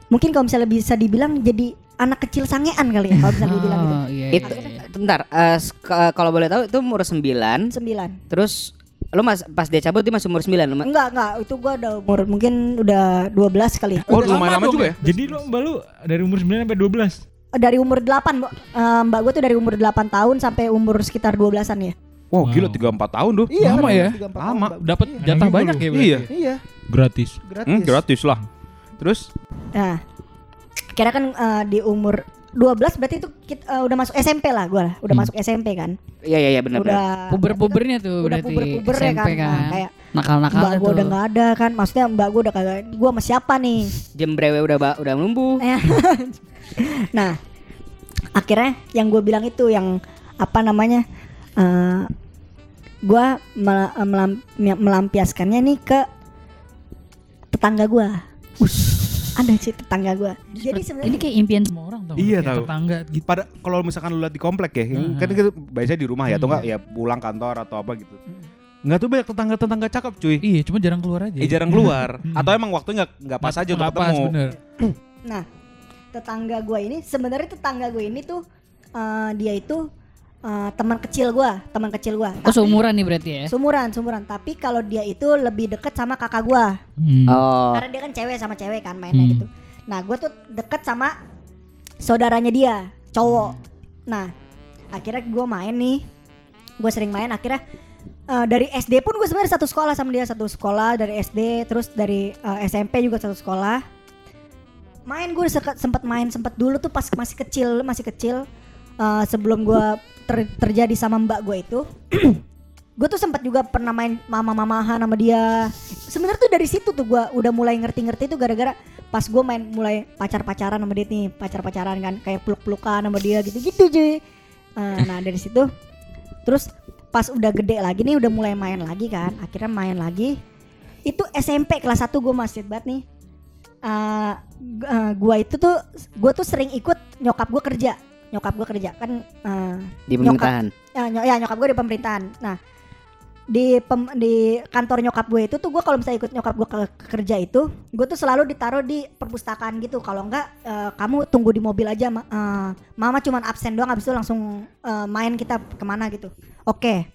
Mungkin kalau misalnya bisa dibilang jadi anak kecil sangean kali ya kalau bisa dibilang gitu. Oh, iya. Itu, bentar, eh, ke- kalau boleh tahu itu umur 9 Sembilan. Terus lo mas pas dia cabut dia masih umur 9 lo ma- Enggak enggak itu gue udah umur mungkin udah 12 kali. Oh, Udah lumayan lama lama juga ya? Jadi lu mbak lu dari umur 9 sampai 12. Dari umur 8 Mbak. Eh, mbak gue tuh dari umur 8 tahun sampai umur sekitar 12-an ya. Wow, Wow. gila 34 tahun tuh. Iya, Lama ya? Lama. Dapat Iya. jatah banyak ya berarti. Iya. Iya, Gratis. gratis. Hmm, gratis lah. Terus Nah, kira kan eh, di umur 12 berarti itu kita, eh, udah masuk SMP lah gue udah Hmm. masuk SMP kan. Iya iya iya benar benar. udah Puber-pubernya tuh udah berarti puber-puber ya SMP kan. Nah, kayak Nakal-nakal mbak gue udah nggak ada kan. Maksudnya mbak gue udah kagak gue sama siapa nih? Jembrewe udah ba- udah. Eh, nah, akhirnya yang gue bilang itu yang apa namanya? eh gue mel- melam- melampiaskannya nih ke tetangga gue. Ada sih tetangga gue. Jadi sebenarnya Ini kayak impian semua orang tau? Iya, tahu. Tetangga gitu. pada kalau misalkan lu lihat di komplek ya, Hmm. kan kita biasanya di rumah ya atau enggak ya pulang kantor atau apa gitu. Enggak tuh banyak tetangga-tetangga cakep cuy. Iya, cuma jarang keluar aja. Eh jarang keluar atau emang waktunya nggak nggak pas aja untuk ketemu. bener. Nah, tetangga gue ini sebenarnya tetangga gue ini tuh eh, dia itu eh, teman kecil gue, teman kecil gue. Oh seumuran nih berarti ya? Sumuran, sumuran. Tapi kalau dia itu lebih deket sama kakak gue, Hmm. Oh. karena dia kan cewek sama cewek kan mainnya Hmm. gitu. Nah, gue tuh deket sama saudaranya dia, cowok. Nah, akhirnya gue main nih, gue sering main. Akhirnya eh, dari SD pun gue sebenarnya satu sekolah sama dia, satu sekolah dari SD, terus dari eh, SMP juga satu sekolah. Main gue sempat main sempat dulu tuh pas masih kecil, masih kecil. eh, sebelum gue ter- terjadi sama mbak gue itu, gue tuh sempat juga pernah main mama-mamahan sama dia. Sebenarnya tuh dari situ tuh gue udah mulai ngerti-ngerti tuh gara-gara pas gue main mulai pacar-pacaran sama dia nih, pacar-pacaran kan kayak peluk-pelukan sama dia gitu-gitu cuy. Eh, nah dari situ, terus pas udah gede lagi nih udah mulai main lagi kan, akhirnya main lagi. Itu SMP kelas 1 gue masih banget nih. Eh, g- eh, gua itu tuh, gue tuh sering ikut nyokap gue kerja, nyokap gue kerja kan. eh, Di nyokap- pemerintahan. ya, ny- ya nyokap gue di pemerintahan. Nah di pem- di kantor nyokap gue itu tuh gue kalau misalnya ikut nyokap gue ke, ke kerja itu gue tuh selalu ditaruh di perpustakaan gitu kalau enggak eh, kamu tunggu di mobil aja Ma- eh, mama cuman absen doang habis itu langsung eh, main kita ke mana gitu oke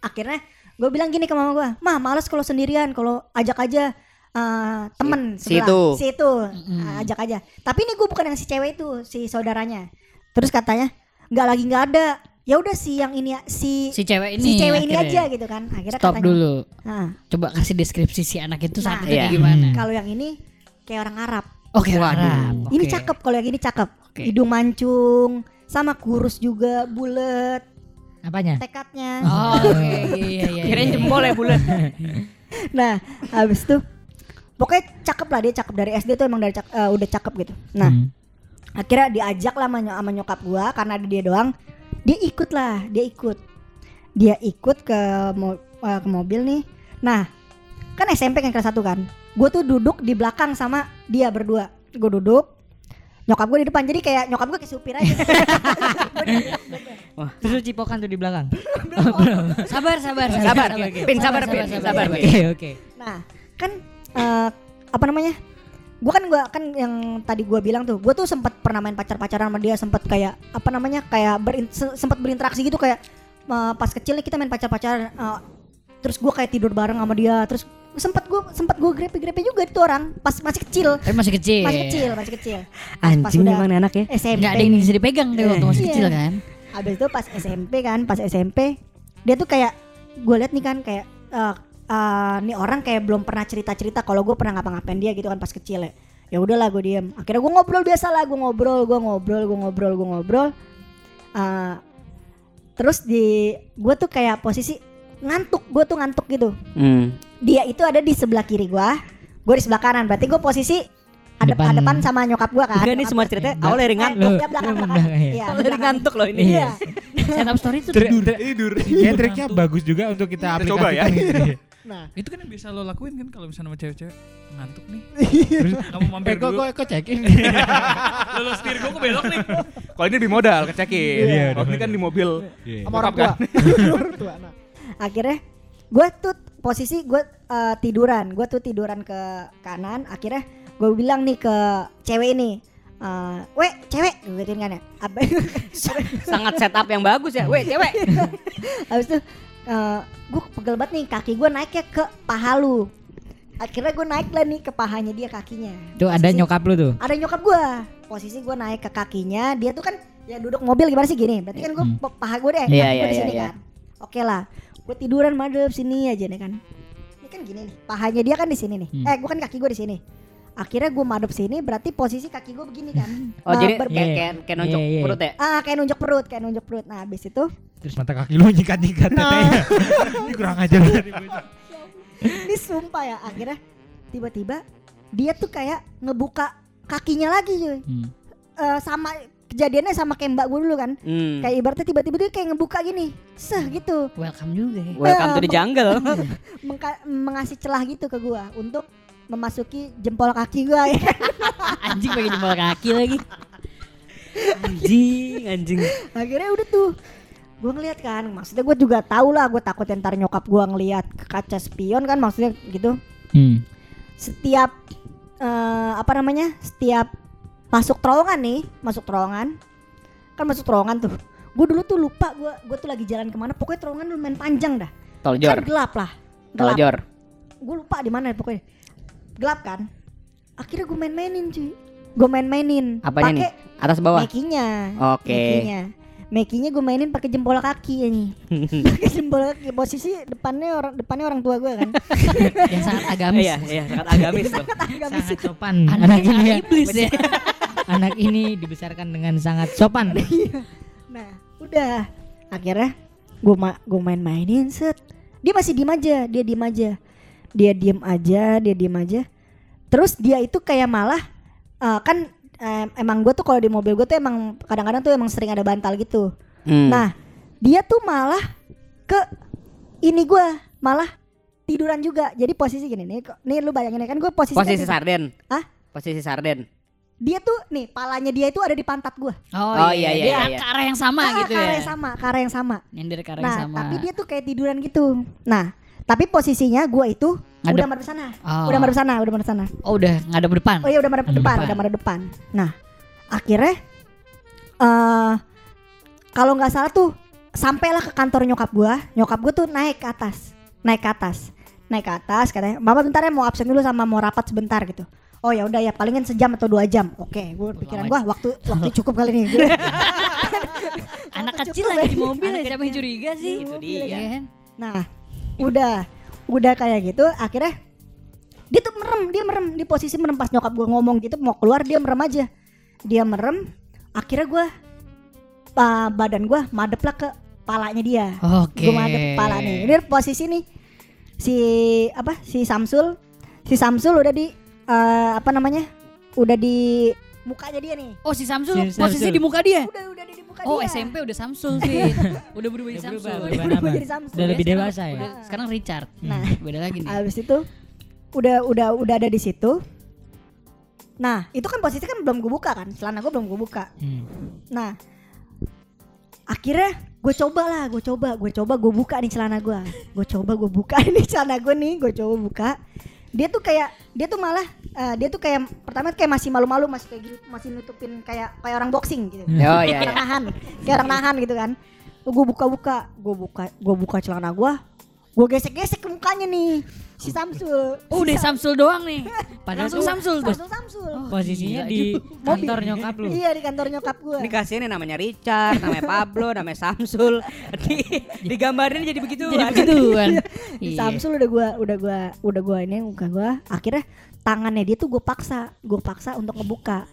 akhirnya gue bilang gini ke mama gue mah males kalau sendirian kalau ajak aja eh, temen Si- si sebelah. itu. si itu eh, ajak aja tapi ini gue bukan yang si cewek itu si saudaranya terus katanya nggak lagi nggak ada ya udah si yang ini si Si cewek ini si cewek ini akhirnya. aja gitu kan akhirnya Stop katanya dulu. "Nah, Coba kasih deskripsi si anak itu saat Nah, itu iya. gimana? kalau yang ini kayak orang Arab Oke, Waduh. Arab. ini Oke. cakep kalau yang ini cakep Oke. hidung mancung sama kurus juga bulat Apanya? tekadnya. Oh, oke, iya iya iya. Kirain iya. jempol ya bulan. Nah, habis itu pokoknya cakep lah dia cakep dari SD tuh emang dari cak- eh, udah cakep gitu. Nah, Hmm. Akhirnya diajak lah sama, ny- sama nyokap gua karena ada dia doang. Dia ikut lah, dia ikut. Dia ikut ke mo- eh, ke mobil nih. Nah, kan SMP kan kelas 1 kan. Gue tuh duduk di belakang sama dia berdua. Gue duduk. Nyokap gue di depan jadi kayak nyokap gue kayak supir aja. Terus lu cipokan tuh di belakang. sabar, sabar, Sabar, Pin, sabar, Pin, sabar, Pin. Oke oke. Nah, kan eh, apa namanya? Gue kan gua kan yang tadi gua bilang tuh, gue tuh sempat pernah main pacar-pacaran sama dia, sempat kayak apa namanya? kayak berin, se- sempat berinteraksi gitu kayak eh, pas kecil nih kita main pacar-pacaran eh, terus gua kayak tidur bareng sama dia, terus sempat gua sempat gua grepe-grepe juga itu orang pas masih kecil. Tapi masih kecil. Masih kecil, masih kecil. Pas- Anjing udah memang anak ya. SMP. Enggak ada yang bisa dipegang tuh waktu masih Iya. kecil kan. Abis itu pas SMP kan, pas SMP dia tuh kayak gue liat nih kan kayak eh eh, nih orang kayak belum pernah cerita-cerita kalau gue pernah ngapa-ngapain dia gitu kan pas kecil ya. Ya udahlah gue diem. Akhirnya gue ngobrol biasa lah, gue ngobrol, gue ngobrol, gue ngobrol, gue ngobrol. Eh, terus di gue tuh kayak posisi ngantuk, gue tuh ngantuk gitu. Hmm. Dia itu ada di sebelah kiri gue, gue di sebelah kanan. Berarti gue posisi adep Depan. adepan sama nyokap gue kan. Enggak nih Nyokap semua Enggak. awal dari Eh, ngantuk. dia belakang belakang. belakang, iya. Iya, Awal dari belakang. ngantuk loh ini. Iya. Setup story Trik- tidur. Tidur. Ya triknya bagus juga untuk kita Kita coba ya. aplikasikan gitu ya. Nah, Itu kan yang bisa lo lakuin kan kalau misalnya sama cewek-cewek ngantuk nih. Terus Kamu mampir eh dulu. kok kok cekin. Lo setir gue kebelok nih. Kalau ini di modal kecekin. Iya, Kalau di ini kan di mobil. sama orang tua. orang tua. Nah, akhirnya gue tuh posisi gue eh, tiduran gue tuh tiduran ke kanan akhirnya gue bilang nih ke cewek ini eh weh cewek gue kan ya Sangat setup yang bagus ya. Weh, cewek. habis itu gue pegel banget nih kaki gue naiknya ke paha lu akhirnya gue naik lah nih ke pahanya dia kakinya Tuh ada Posisi- nyokap lu tuh. ada nyokap gue posisi gue naik ke kakinya dia tuh kan ya duduk mobil gimana sih gini berarti kan gue Hmm. paha gue deh iya, gue di iya, sini iya. kan oke lah gue tiduran madep sini aja nih kan ini kan gini nih pahanya dia kan di sini nih Hmm. eh gue kan kaki gue di sini akhirnya gue madep sini berarti posisi kaki gue begini kan Oh, Nah, jadi ber- kayak Iya. kayak kayak nonjok Iya, iya. perut ya. ah kayak nunjuk perut kayak nunjuk perut nah habis itu Terus mata kaki lu nyikat-nyikat tetenya. Ini kurang ajar banget. ini sumpah ya akhirnya tiba-tiba dia tuh kayak ngebuka kakinya lagi cuy Hmm. Eh, sama kejadiannya sama kayak mbak gue dulu kan Hmm. kayak ibaratnya tiba-tiba dia kayak ngebuka gini seh gitu Welcome juga ya. Welcome to the jungle. Mengka- mengasih celah gitu ke gua untuk memasuki jempol kaki gua ya. Anjing pakai jempol kaki lagi. anjing, anjing. akhirnya udah tuh gua ngeliat kan maksudnya gua juga tahu lah gua takut ntar nyokap gua ngeliat ke kaca spion kan maksudnya gitu Hmm. setiap eh, apa namanya setiap masuk terowongan nih masuk terowongan kan masuk terowongan tuh gua dulu tuh lupa gua gua tuh lagi jalan ke mana pokoknya terowongan lumayan panjang dah Tol kan gelap lah gelap gue lupa di mana pokoknya gelap kan akhirnya gue main-mainin cuy gue main-mainin Apanya nih? pakai Atas bawah. mekinya Oke. mekinya mekinya gue mainin pakai jempol kaki ini pakai jempol kaki posisi depannya orang depannya orang tua gue kan Yang sangat agamis. Iya, iya, sangat agamis loh. Sangat sopan. Anak, Anak ini ya. iblis ya. Anak ini dibesarkan dengan sangat sopan. nah udah akhirnya gue ma gue main-mainin set dia masih diem aja dia diem aja dia diem aja dia diem aja terus dia itu kayak malah eh, kan em, emang gue tuh kalau di mobil gue tuh emang kadang-kadang tuh emang sering ada bantal gitu Hmm. Nah, dia tuh malah ke ini gua malah tiduran juga. Jadi posisi gini nih, nih lu bayangin ya kan gue posisi posisi kan- sarden. Hah? Posisi sarden. Dia tuh nih palanya dia itu ada di pantat gua. Oh, iya, iya, Dia iya. ke arah yang sama Ah, gitu ke arah ya. yang sama, ke arah yang sama. Nyender ke arah Nah, yang sama. tapi dia tuh kayak tiduran gitu. Nah, tapi posisinya gua itu Ngadep. udah madep sana. Oh. Udah madep sana, udah madep sana. Oh udah ngadep depan. Oh iya udah madep Madep depan, depan. udah madep depan. Nah, akhirnya eh kalau nggak salah tuh sampailah ke kantor nyokap gua. Nyokap gua tuh naik ke atas, naik ke atas, naik ke atas katanya. Mama bentar ya mau absen dulu sama mau rapat sebentar gitu. Oh ya udah ya palingan sejam atau dua jam. Oke, gue pikiran gua waktu waktu cukup kali ini. Anak kecil lagi di mobil ya siapa yang curiga sih? Itu Iya dia. kan? Nah, udah, udah kayak gitu. Akhirnya dia tuh merem, dia merem di posisi merem pas nyokap gue ngomong gitu mau keluar dia merem aja. Dia merem. Akhirnya gue badan gue madep lah ke palanya dia. Oke. Gue madep pala nih. Ini posisi nih si apa si Samsul si Samsul udah di eh, apa namanya udah di mukanya dia nih. Oh si Samsul Si posisi Samsul. di muka dia. Udah udah di muka Oh dia. SMP udah Samsul sih. udah berubah jadi Udah Samsul. berubah, Udah berubah berubah jadi Samsul. Udah lebih Sekarang- dewasa ya. udah- Sekarang Richard. Nah. Hmm, beda lagi nih. Abis itu udah udah udah ada di situ. Nah itu kan posisi kan belum gue buka kan, celana gue belum gue buka. Hmm. Nah akhirnya gue coba lah, gue coba, gue coba gue buka nih celana gue, gue coba gue buka nih celana gue nih, gue coba buka. Dia tuh kayak dia tuh malah eh, dia tuh kayak pertama kayak masih malu-malu masih kayak gitu masih nutupin kayak kayak orang boxing gitu. Oh kayak iya. orang nahan, kayak orang nahan gitu kan. Gue buka-buka, gue buka, gue buka celana gue, gue gesek-gesek ke mukanya nih si Samsul. Oh Si udah Sam- Samsul doang nih. Padahal Langsung tuh- Samsul tuh. Langsung Samsul. Posisinya gila di kantor nyokap lu. Iya di kantor nyokap gue. Ini kasihan nih namanya Richard, namanya Pablo, namanya Samsul. Di, digambarin jadi begitu. Jadi begituan. Di Iya. Samsul udah gua udah gua udah gua ini muka gua akhirnya tangannya dia tuh gue paksa gue paksa untuk ngebuka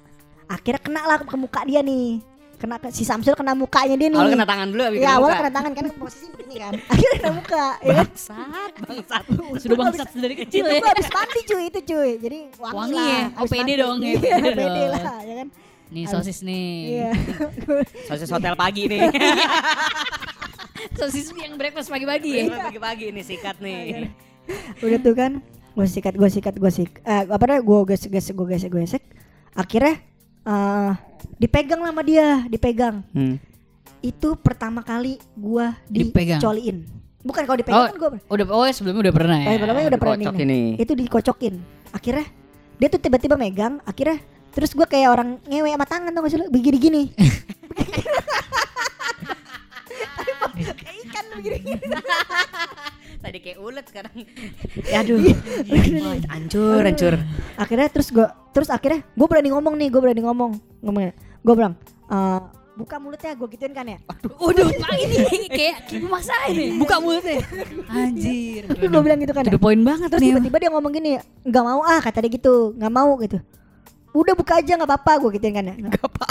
akhirnya kena lah ke muka dia nih kena ke, si Samsul kena mukanya dia nih Awalnya kena tangan dulu habis ya muka. kena tangan kan posisi begini kan akhirnya kena muka ya kan? Bangsat, bangsat. Sudah bangsat dari kecil itu ya. gua habis mandi cuy itu cuy jadi wangi, Wangi lah ya? Oh, habis pede mandi. dong ya, iya dong. lah ya kan Nih sosis nih. iya Sosis hotel pagi nih. Sosis yang breakfast pagi-pagi ya. Pagi-pagi nih sikat nih. udah tuh kan gue sikat gue sikat gue sik eh, apa namanya gue gesek gesek gue gesek gue gesek akhirnya eh dipegang sama dia dipegang Hmm. itu pertama kali Dipegang. dicoliin bukan kalau dipegang Oh, kan gua udah oh sebelumnya udah pernah ya. kayak pertama udah pernah nih. ini. itu dikocokin akhirnya dia tuh tiba-tiba megang akhirnya terus gua kayak orang ngewe sama tangan tuh gak sih lu begini gini kayak ikan begini Tadi kayak ulet sekarang. aduh Hancur, hancur. akhirnya terus gua terus akhirnya gua berani ngomong nih gua berani ngomong ngomongnya gua bilang "Eh, buka mulutnya gua gituin kan ya Waduh, Pak ini kayak maksain nih. Buka mulutnya. Anjir. Terus gua bilang gitu kan ya the point banget Terus tiba-tiba dia ngomong gini, nggak mau ah kata dia gitu, nggak mau gitu. Udah buka aja nggak apa-apa gue gituin kan ya. Nggak apa-apa.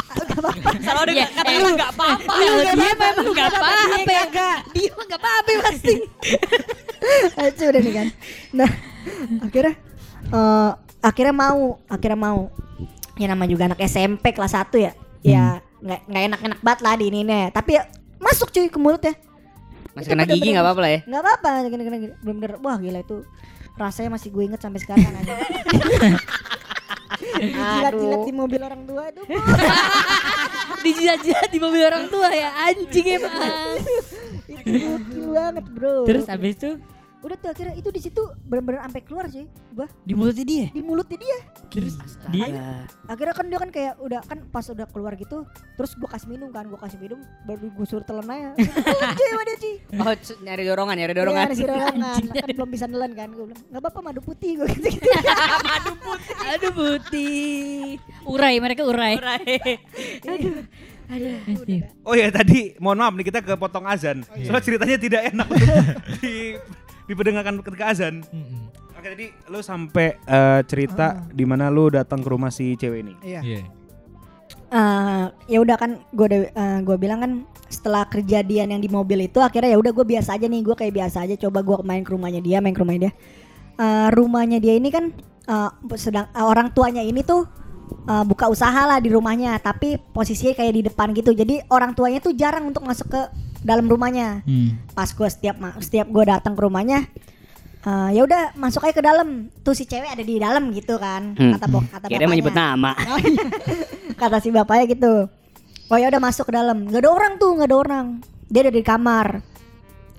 Selalu ada Ya, kata eh, lu enggak apa-apa. Kalau dia memang nggak apa-apa ya. Dia mah nggak apa-apa ya pasti. Aja udah nih kan. Nah akhirnya eh, akhirnya mau, akhirnya mau. Ya nama juga anak SMP kelas 1 ya. Ya nggak nggak enak-enak banget lah di ini nih. Tapi ya masuk cuy ke mulut ya. Masih kena gigi enggak apa-apa lah ya. Nggak apa-apa, gini-gini bener-bener wah gila itu rasanya masih gue inget sampai sekarang aja. Jilat-jilat di mobil orang tua itu. Dijilat-jilat di mobil orang tua ya. Anjing emang. itu banget bro Terus abis itu udah tuh akhirnya itu di situ benar-benar sampai keluar sih gua. Di mulutnya dia. di mulutnya dia. Terus dia? Akhirnya kan dia kan kayak udah kan pas udah keluar gitu terus gua kasih minum kan gua kasih minum baru gua suruh telan aja. Cuy sama dia cuy Oh, nyari dorongan, nyari dorongan. Iya, nasi dorongan. Kan belum bisa nelan kan gua bilang nggak apa-apa madu putih gua gitu, -gitu. Aduh putih. Urai mereka urai. Oh ya tadi mohon maaf nih kita kepotong azan. Soalnya ceritanya tidak enak. Untuk di diperdengarkan ketika azan. Mm-mm. Oke tadi lu sampai eh, cerita di mana lu datang ke rumah si cewek ini. iya Iya. Eh, ya udah kan gue udah eh, gua bilang kan setelah kejadian yang di mobil itu akhirnya ya udah gue biasa aja nih gue kayak biasa aja coba gue main ke rumahnya dia main ke rumahnya dia Eh, rumahnya dia ini kan eh, sedang eh, orang tuanya ini tuh eh, buka usaha lah di rumahnya tapi posisinya kayak di depan gitu. Jadi orang tuanya tuh jarang untuk masuk ke dalam rumahnya. Hmm. pas gue setiap setiap gue datang ke rumahnya eh, ya udah masuk aja ke dalam. Tuh si cewek ada di dalam gitu kan Hmm. kata bok kata Kira menyebut bapaknya. nama. kata si bapaknya gitu. Oh ya udah masuk ke dalam. Nggak ada orang tuh nggak ada orang. Dia ada di kamar.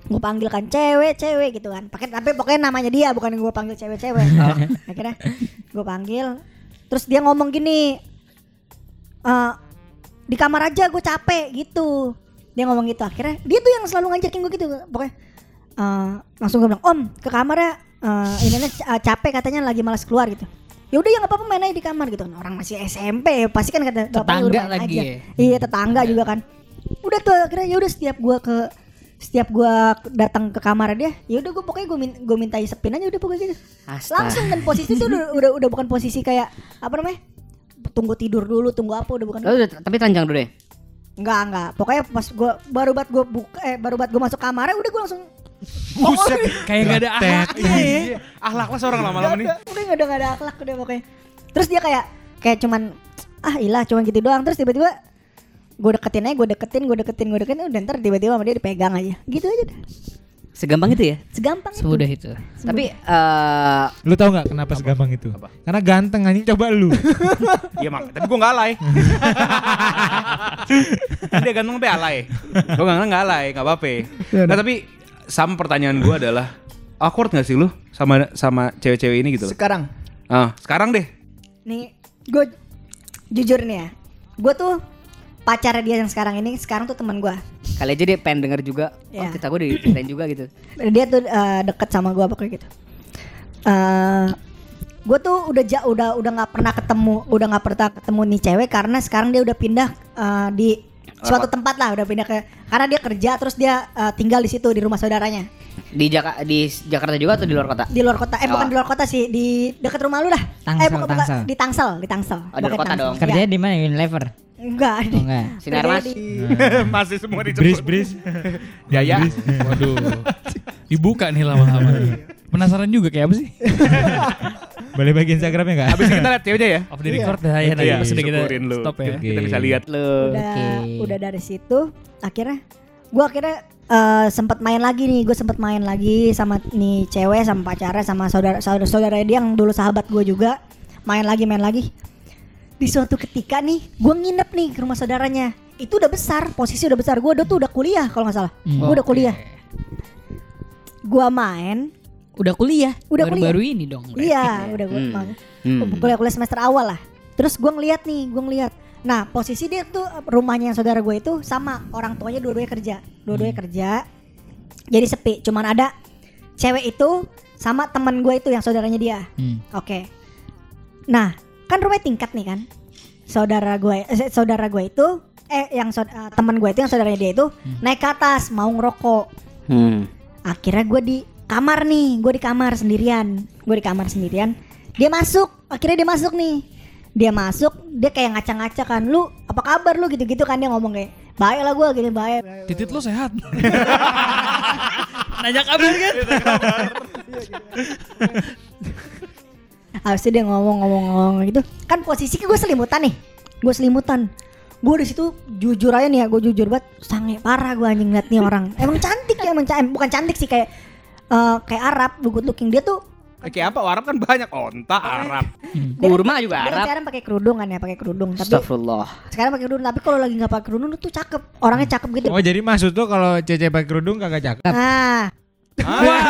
Gue panggil kan cewek cewek gitu kan. Pakai tapi pokoknya namanya dia bukan gue panggil cewek cewek akhirnya gue panggil terus dia ngomong gini "Eh, di kamar aja gue capek gitu. Dia ngomong gitu. Akhirnya dia tuh yang selalu ngajakin gue gitu. Pokoknya eh, langsung gue bilang om ke kamar ya. Eh, ini eh, capek katanya lagi malas keluar gitu. Ya udah ya nggak apa-apa main aja di kamar gitu kan. Orang masih SMP pasti kan kata Tetangga lagi aja. ya. iya tetangga juga kan. Udah tuh akhirnya ya udah setiap gua ke setiap gua datang ke kamar dia ya udah gua pokoknya gua, min, gua minta isepin aja udah pokoknya gitu Astaga. langsung dan posisi tuh udah, udah udah bukan posisi kayak apa namanya tunggu tidur dulu tunggu apa udah bukan Lu udah- tapi telanjang dulu deh. Enggak, enggak. Pokoknya pas gua baru buat gua buka eh baru buat gua masuk kamarnya udah gua langsung Buset. Kayak gak ada akhlaknya ya. Iya. Ahlaknya seorang lama-lama nih. Udah, udah udah gak ada akhlak udah pokoknya. Terus dia kayak kayak cuman ah ilah cuman gitu doang terus tiba-tiba gue deketin aja gue deketin gue deketin gue deketin udah ntar tiba-tiba sama dia dipegang aja gitu aja dah Segampang itu ya. segampang itu Semudah itu. Tapi eh Lu tau nggak kenapa segampang itu? Apa? Karena ganteng anjing coba lu. Iya mak, tapi gue nggak alay. Dia ganteng tapi alay. Gue ganteng nggak alay, nggak apa-apa. Nah tapi sama pertanyaan gue adalah awkward gak sih lu sama sama cewek-cewek ini gitu? loh? Sekarang Ah, sekarang deh. nih gue jujur nih ya gue tuh pacarnya dia yang sekarang ini sekarang tuh teman gue kali aja dia pengen denger juga. Oh, Iya. kita gue diceritain juga gitu. dia tuh eh, deket sama gue pokoknya gitu eh gue tuh udah ja, udah udah nggak pernah ketemu udah nggak pernah ketemu nih cewek karena sekarang dia udah pindah eh, di suatu tempat lah udah pindah ke karena dia kerja terus dia eh, tinggal di situ di rumah saudaranya Di Jaka di Jakarta juga atau di luar kota? di luar kota eh bukan Oh. di luar kota sih di dekat rumah lu dah Tangsel, eh bukan, bukan, Tangsel. di Tangsel di Tangsel Oh, di luar Bukan kota Tangsel. dong. Ya. Kerjanya di mana? Unilever. Enggak Oh, enggak. Sinar Mas. di- Masih semua Bris disebut. bris. Jaya. Waduh. Dibuka nih lama-lama. Penasaran juga kayak apa sih? Boleh bagi Instagramnya nggak? Habis kita lihat ceweknya ya. Off the record dah ya nanti Iya, pas udah kita lu. stop ya. Kita bisa lihat. Lu. udah Oke. udah dari situ akhirnya gue akhirnya eh, sempat main lagi nih gue sempat main lagi sama nih cewek sama pacarnya sama saudara saudara saudara dia yang dulu sahabat gue juga main lagi main lagi di suatu ketika nih gue nginep nih ke rumah saudaranya itu udah besar posisi udah besar gue udah tuh udah kuliah kalau nggak salah Hmm. gue udah kuliah gue main Udah kuliah. Udah kuliah. Baru-baru ini dong. berarti. iya udah gue Hmm. Hmm. kuliah kuliah semester awal lah terus gue ngeliat nih gue ngeliat nah posisi dia tuh rumahnya saudara gue itu sama orang tuanya dua-duanya kerja dua-duanya kerja jadi sepi cuman ada cewek itu sama teman gue itu yang saudaranya dia Hmm. oke nah kan rumahnya tingkat nih kan? Saudara gue eh, saudara gue itu eh yang saud- eh, teman gue itu yang saudaranya dia itu naik ke atas mau ngerokok. Hmm. akhirnya gue di kamar nih gue di kamar sendirian. Gue di kamar sendirian. Dia masuk akhirnya dia masuk nih. Dia masuk dia kayak ngaca-ngaca kan lu apa kabar lu? gitu-gitu kan dia ngomong kayak baik lah gue gini baik. Titit lu sehat. Nanya kabar kan? habis itu dia ngomong-ngomong-ngomong gitu kan posisinya gue selimutan nih gue selimutan gue di situ jujur aja nih ya gue jujur banget sange parah gue anjing liat nih orang emang cantik ya emang ca- bukan cantik sih kayak eh, kayak Arab good looking dia tuh Kayak apa? Arab kan banyak. Onta Arab. Kurma juga dia Arab. sekarang pakai kerudung kan ya pakai kerudung tapi Astagfirullah. sekarang pakai kerudung tapi kalau lagi nggak pakai kerudung tuh cakep orangnya cakep gitu Oh jadi maksud tuh kalau cece pakai kerudung kagak cakep? ah Wah.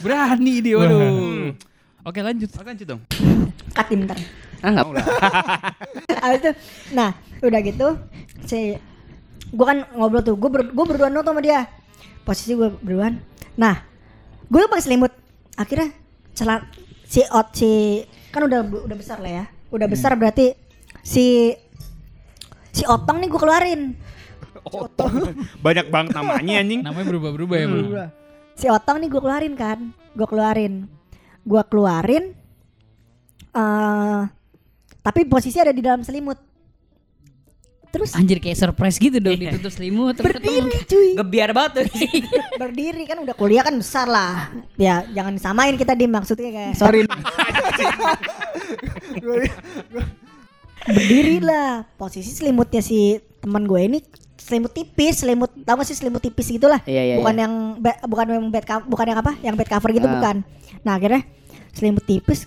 Berani dia waduh. Oke lanjut. Makan dong. katim ntar Ah. Habis itu, nah udah gitu si gue kan ngobrol tuh gue ber, gue berduaan tuh sama dia posisi gue berduaan nah gue pakai selimut akhirnya celat si ot si kan udah udah besar lah ya udah besar berarti si si otong nih gue keluarin Otong. Banyak banget namanya anjing. Namanya berubah-berubah ya, Bro. si otong nih gue keluarin kan gue keluarin gue keluarin eh tapi posisi ada di dalam selimut. Terus Anjir kayak surprise gitu dong ditutup selimut terus ketemu. berdiri cuy. Gebiar banget tuh. berdiri kan udah kuliah kan besar lah. Ya jangan disamain kita di maksudnya kayak sorry. Berdiri lah. Posisi selimutnya si teman gue ini selimut tipis selimut tau gak sih selimut tipis gitulah? Iya, iya, bukan iya. yang bukan yang bed co- bukan yang apa? Yang bed cover gitu Ah. bukan. Nah akhirnya selimut tipis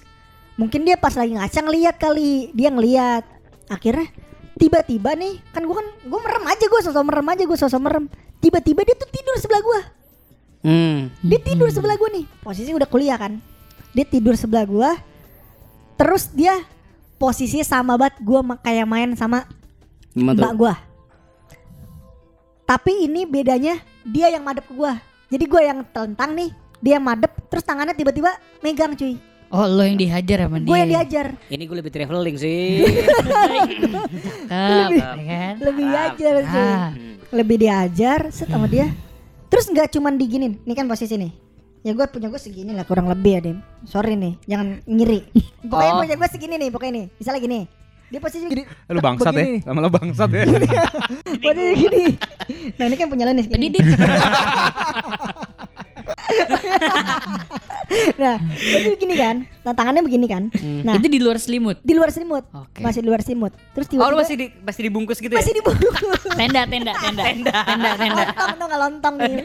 mungkin dia pas lagi ngaca ngeliat kali. Dia ngeliat. Akhirnya tiba-tiba nih kan gue kan gue merem aja gue sosok merem aja gue sosok merem. Tiba-tiba dia tuh tidur sebelah gue Hmm. dia tidur sebelah gue nih. Posisi udah kuliah kan. Dia tidur sebelah gue terus dia posisinya sama banget gue kayak main sama Gimana mbak gue tapi ini bedanya dia yang madep ke gue jadi gue yang telentang nih dia madep terus tangannya tiba-tiba megang cuy Oh lo yang dihajar sama dia. gue yang diajar Ini gue lebih traveling sih. Cakep, ya kan? lebih diajar cuy Ah. lebih diajar set sama dia terus nggak cuman diginin ini kan posisi nih ya gue punya gue segini lah kurang lebih ya Dim sorry nih jangan ngiri pokoknya Oh. punya gue segini nih pokoknya nih misalnya gini Dia posisi gini. Lu bangsat ya. begini. Lama-lama bangsat ya. Posisi gini. Nah ini kan penyalan nih. Jadi dia Nah, posisi gini kan. Nah, tangannya begini kan. Nah, itu di luar selimut. di luar selimut. Oke. Masih di luar selimut. Terus Oh lu tiba-tiba masih di masih dibungkus gitu ya? masih dibungkus. Tenda, tenda, tenda. Tenda, tenda, tenda. lontong tuh nggak lontong nih.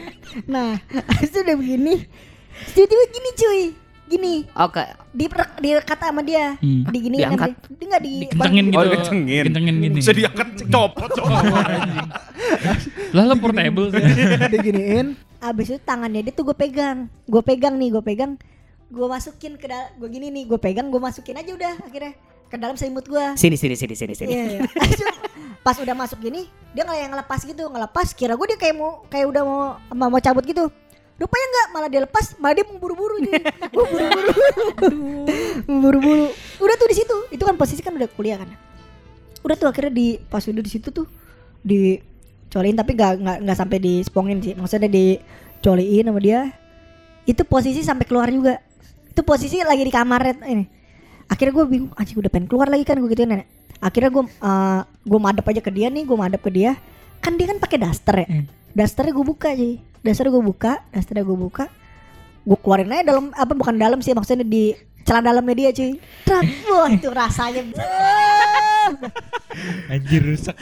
Nah, itu udah begini. Tiba-tiba gini cuy. Gini. Oke. Di direkat sama dia. Hmm. Di gini Diangkat? Dia nggak di Dikencengin gitu. Oh, dikencengin. Dikencengin gini. Bisa diangkat copot copot. Lah lo portable sih. diginiin. Abis itu tangannya dia tuh gue pegang. Gue pegang nih, gue pegang. Gue masukin ke dalam, gue gini nih, gue pegang, gue masukin aja udah akhirnya ke dalam selimut gue. Sini sini sini sini sini. Iya, iya. Itu Pas udah masuk gini, dia nggak yang ngelepas gitu, ngelepas. Kira gue dia kayak mau kayak udah mau mau, mau cabut gitu. Rupanya enggak, malah dia lepas, malah dia mau buru-buru nih. Mau buru-buru. Buru-buru. Udah tuh di situ. Itu kan posisi kan udah kuliah kan. Udah tuh akhirnya di pas udah di situ tuh di coliin tapi nggak nggak nggak sampai dispongin sih. Maksudnya dicoliin sama dia. Itu posisi sampai keluar juga. Itu posisi lagi di kamar ini. Akhirnya gue bingung, anjing udah pengen keluar lagi kan gue gituin nenek. Akhirnya gue uh, gue madep aja ke dia nih, gue madep ke dia. Kan dia kan pakai daster ya. Dasternya gue buka sih. Dasternya gue buka, dasternya gue buka. Gue keluarin aja dalam apa bukan dalam sih maksudnya di celana dalamnya dia cuy. Trak, wah itu rasanya. Anjir rusak.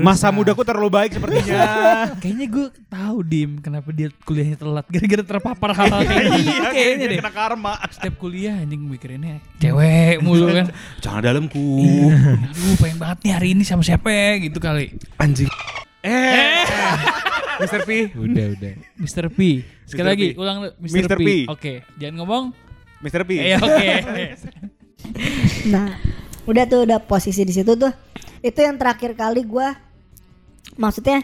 Masa mudaku terlalu baik sepertinya. Kayaknya gue tahu Dim kenapa dia kuliahnya telat gara-gara terpapar hal-hal kayak gitu Iya, kayaknya deh. kena karma. Setiap kuliah anjing mikirinnya cewek mulu kan. Jangan dalamku. Aduh pengen banget nih hari ini sama siapa ya, gitu kali. Anjing. Eh. Mr. P. Udah, udah. Mr. P. Sekali Mr. lagi P. ulang Mr. Mr. P. P. Oke, jangan ngomong. Mr. P. Iya oke. Nah, udah tuh udah posisi di situ tuh. Itu yang terakhir kali gua maksudnya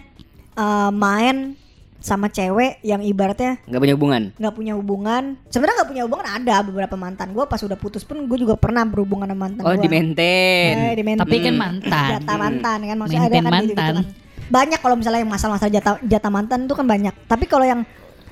eh, main sama cewek yang ibaratnya Enggak punya hubungan. nggak punya hubungan. Sebenarnya nggak punya hubungan ada beberapa mantan gua pas udah putus pun gue juga pernah berhubungan sama mantan Oh, gua. di maintain. Eh, di maintain. Tapi kan mantan. Jatah mantan kan maksudnya ada kan gitu, mantan. kan. Banyak kalau misalnya yang masalah-masalah jatah jatah mantan itu kan banyak. Tapi kalau yang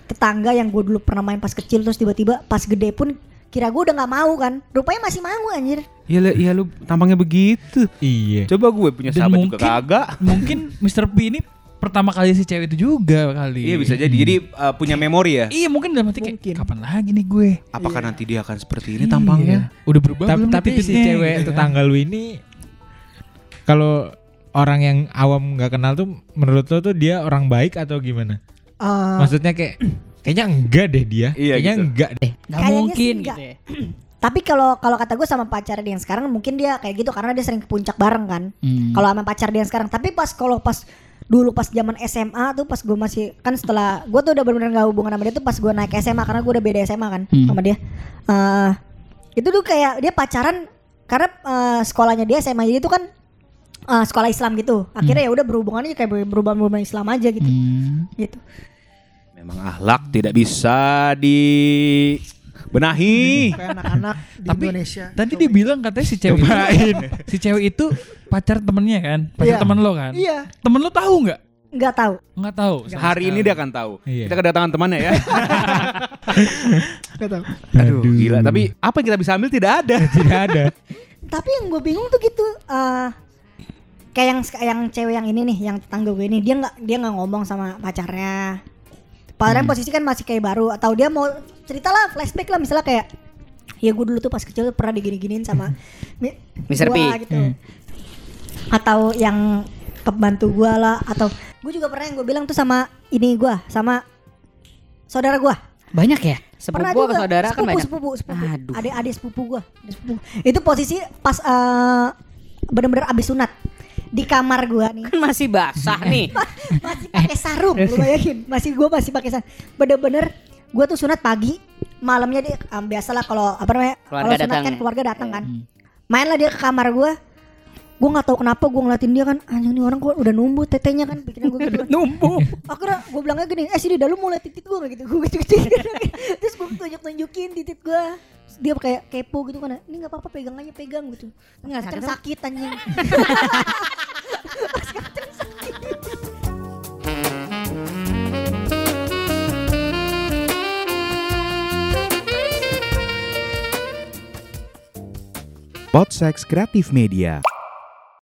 tetangga yang gue dulu pernah main pas kecil terus tiba-tiba pas gede pun kira gue udah nggak mau kan. Rupanya masih mau anjir. Iya, lu- iya lu tampangnya begitu. Iya. Coba gue punya Dan sahabat juga mungkin- kagak. Mungkin Mr. P ini pertama kali si cewek itu juga kali. Iya bisa jadi. Jadi uh, punya memori ya. Iya mungkin dalam hati kayak kapan lagi nih gue. Apakah nanti dia akan seperti ini tampangnya? Iya. Udah berubah Ta- belum tapi si cewek kan. tetangga lu ini kalau orang yang awam nggak kenal tuh menurut lo tuh dia orang baik atau gimana? Eh, Maksudnya kayak kayaknya enggak deh dia. Iya, kayaknya gitu. enggak deh. Gak Kayaknya mungkin gitu enggak. ya. Tapi kalau kalau kata gue sama pacar dia yang sekarang mungkin dia kayak gitu karena dia sering ke puncak bareng kan. Hmm. Kalau sama pacar dia yang sekarang. Tapi pas kalau pas dulu pas zaman SMA tuh pas gue masih kan setelah gue tuh udah benar-benar gak hubungan sama dia tuh pas gue naik SMA karena gue udah beda SMA kan Hmm. sama dia. Eh itu tuh kayak dia pacaran karena eh, sekolahnya dia SMA jadi itu kan eh, sekolah Islam gitu. Akhirnya ya udah berhubungannya kayak berhubungan Islam aja gitu. Hmm. Gitu. Memang akhlak tidak bisa dibenahi. Kayak anak-anak di Tapi Indonesia. Tadi dia bilang katanya si cewek itu, si cewek itu pacar temennya kan, pacar Iya. temen lo kan. Iya. Temen lo tahu nggak? Nggak tahu. Nggak tahu. sama Hari ini sekali. dia akan tahu. Iya. Kita kedatangan temannya ya. Nggak tahu. Aduh, gila. Tapi apa yang kita bisa ambil tidak ada. Tidak ada. Tapi yang gue bingung tuh gitu. eh kayak yang yang cewek yang ini nih, yang tetangga gue ini, dia nggak dia nggak ngomong sama pacarnya. Padahal posisi kan masih kayak baru atau dia mau cerita lah flashback lah misalnya kayak ya gue dulu tuh pas kecil pernah digini-giniin sama mi- Mr. P. gua gitu. Atau yang pembantu gue lah atau gue juga pernah yang gue bilang tuh sama ini gue sama saudara gue Banyak ya? pernah Sepupu apa juga saudara kan sepupu, banyak. sepupu sepupu Aduh. adik adik sepupu gua adik sepupu itu posisi pas eh, bener-bener abis sunat di kamar gua nih. Kan masih basah nih. masih pakai sarung lu bayangin. Masih gua masih pakai sarung. Bener-bener gua tuh sunat pagi malamnya dia um, biasalah kalau apa namanya kalau sunat datang kan ya? keluarga datang kan. Mainlah dia ke kamar gua gua nggak tahu kenapa gua ngeliatin dia kan anjing nih orang kok udah numbuh tetenya kan pikiran gua gitu Numbuh. akhirnya gue bilangnya gini eh sini dah lu mau liat titit gue gak gitu gue gitu, gitu. terus gue tunjuk tunjukin titit gue dia kayak kepo gitu kan ini nggak apa-apa pegang aja pegang gitu Nggak sakit sakit anjing Podsex Kreatif Media.